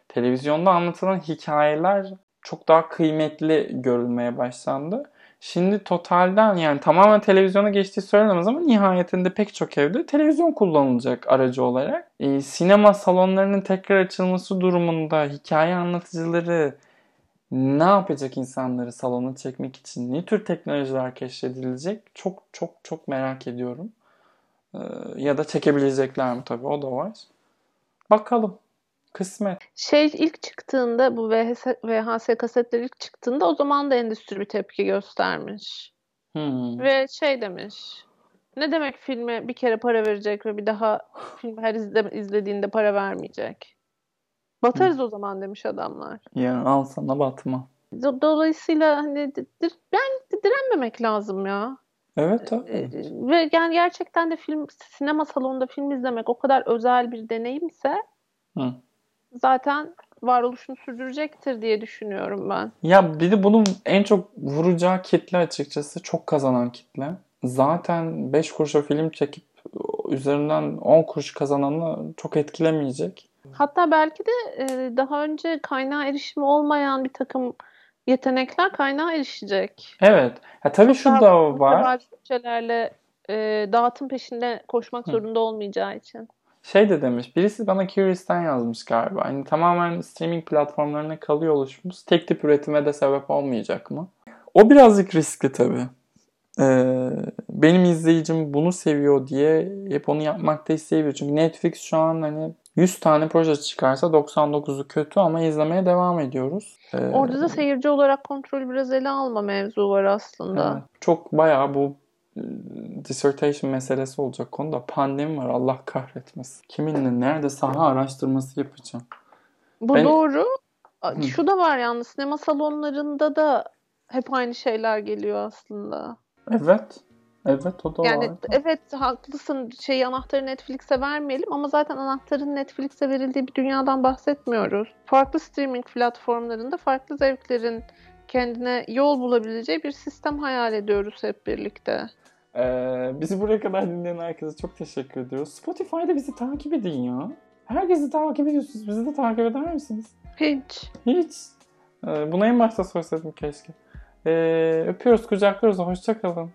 Televizyonda anlatılan hikayeler çok daha kıymetli görülmeye başlandı. Şimdi totalden yani tamamen televizyona geçtiği söylenemez ama nihayetinde pek çok evde televizyon kullanılacak aracı olarak. E, sinema salonlarının tekrar açılması durumunda hikaye anlatıcıları ne yapacak insanları salona çekmek için? Ne tür teknolojiler keşfedilecek? Çok çok çok merak ediyorum. Ee, ya da çekebilecekler mi tabii o da var. Bakalım. Kısmet. Şey ilk çıktığında bu VHS, VHS kasetler ilk çıktığında o zaman da endüstri bir tepki göstermiş. Hmm. Ve şey demiş. Ne demek filme bir kere para verecek ve bir daha film her izle, izlediğinde para vermeyecek? Batarız o zaman demiş adamlar. Ya al sana batma. Do- Dolayısıyla hani ben direnmemek lazım ya. Evet Ee, tabii. Ve yani gerçekten de film sinema salonunda film izlemek o kadar özel bir deneyimse Hı. Zaten varoluşunu sürdürecektir diye düşünüyorum ben. Ya bir de bunun en çok vuracağı kitle açıkçası çok kazanan kitle. Zaten 5 kuruşa film çekip üzerinden 10 kuruş kazananı çok etkilemeyecek. Hatta belki de e, daha önce kaynağa erişimi olmayan bir takım yetenekler kaynağa erişecek. Evet. Ya tabii şu Daha da var. bütçelerle e, dağıtım peşinde koşmak Hı. zorunda olmayacağı için. Şey de demiş. Birisi bana Curious'ten yazmış galiba. Hani tamamen streaming platformlarına kalıyor oluşumuz tek tip üretime de sebep olmayacak mı? O birazcık riskli tabii. Ee, benim izleyicim bunu seviyor diye hep onu yapmak da isteyebilir. Çünkü Netflix şu an hani 100 tane proje çıkarsa 99'u kötü ama izlemeye devam ediyoruz. Ee, Orada da seyirci olarak kontrolü biraz ele alma mevzu var aslında. evet, çok bayağı bu dissertation meselesi olacak konuda. Pandemi var Allah kahretmesin. Kiminle nerede saha araştırması yapacağım. Bu Ben- doğru. Hı. Şu da var yalnız sinema salonlarında da hep aynı şeyler geliyor aslında. Evet. Evet o da Yani var. evet haklısın şey anahtarı Netflix'e vermeyelim ama zaten anahtarın Netflix'e verildiği bir dünyadan bahsetmiyoruz. Farklı streaming platformlarında farklı zevklerin kendine yol bulabileceği bir sistem hayal ediyoruz hep birlikte. Ee, bizi buraya kadar dinleyen herkese çok teşekkür ediyoruz. Spotify'da bizi takip edin ya. Herkesi takip ediyorsunuz. Bizi de takip eder misiniz? Hiç. Hiç. Ee, buna en başta sorsaydım keşke. Ee, öpüyoruz, kucaklıyoruz. Hoşçakalın.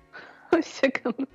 Hoşçakalın.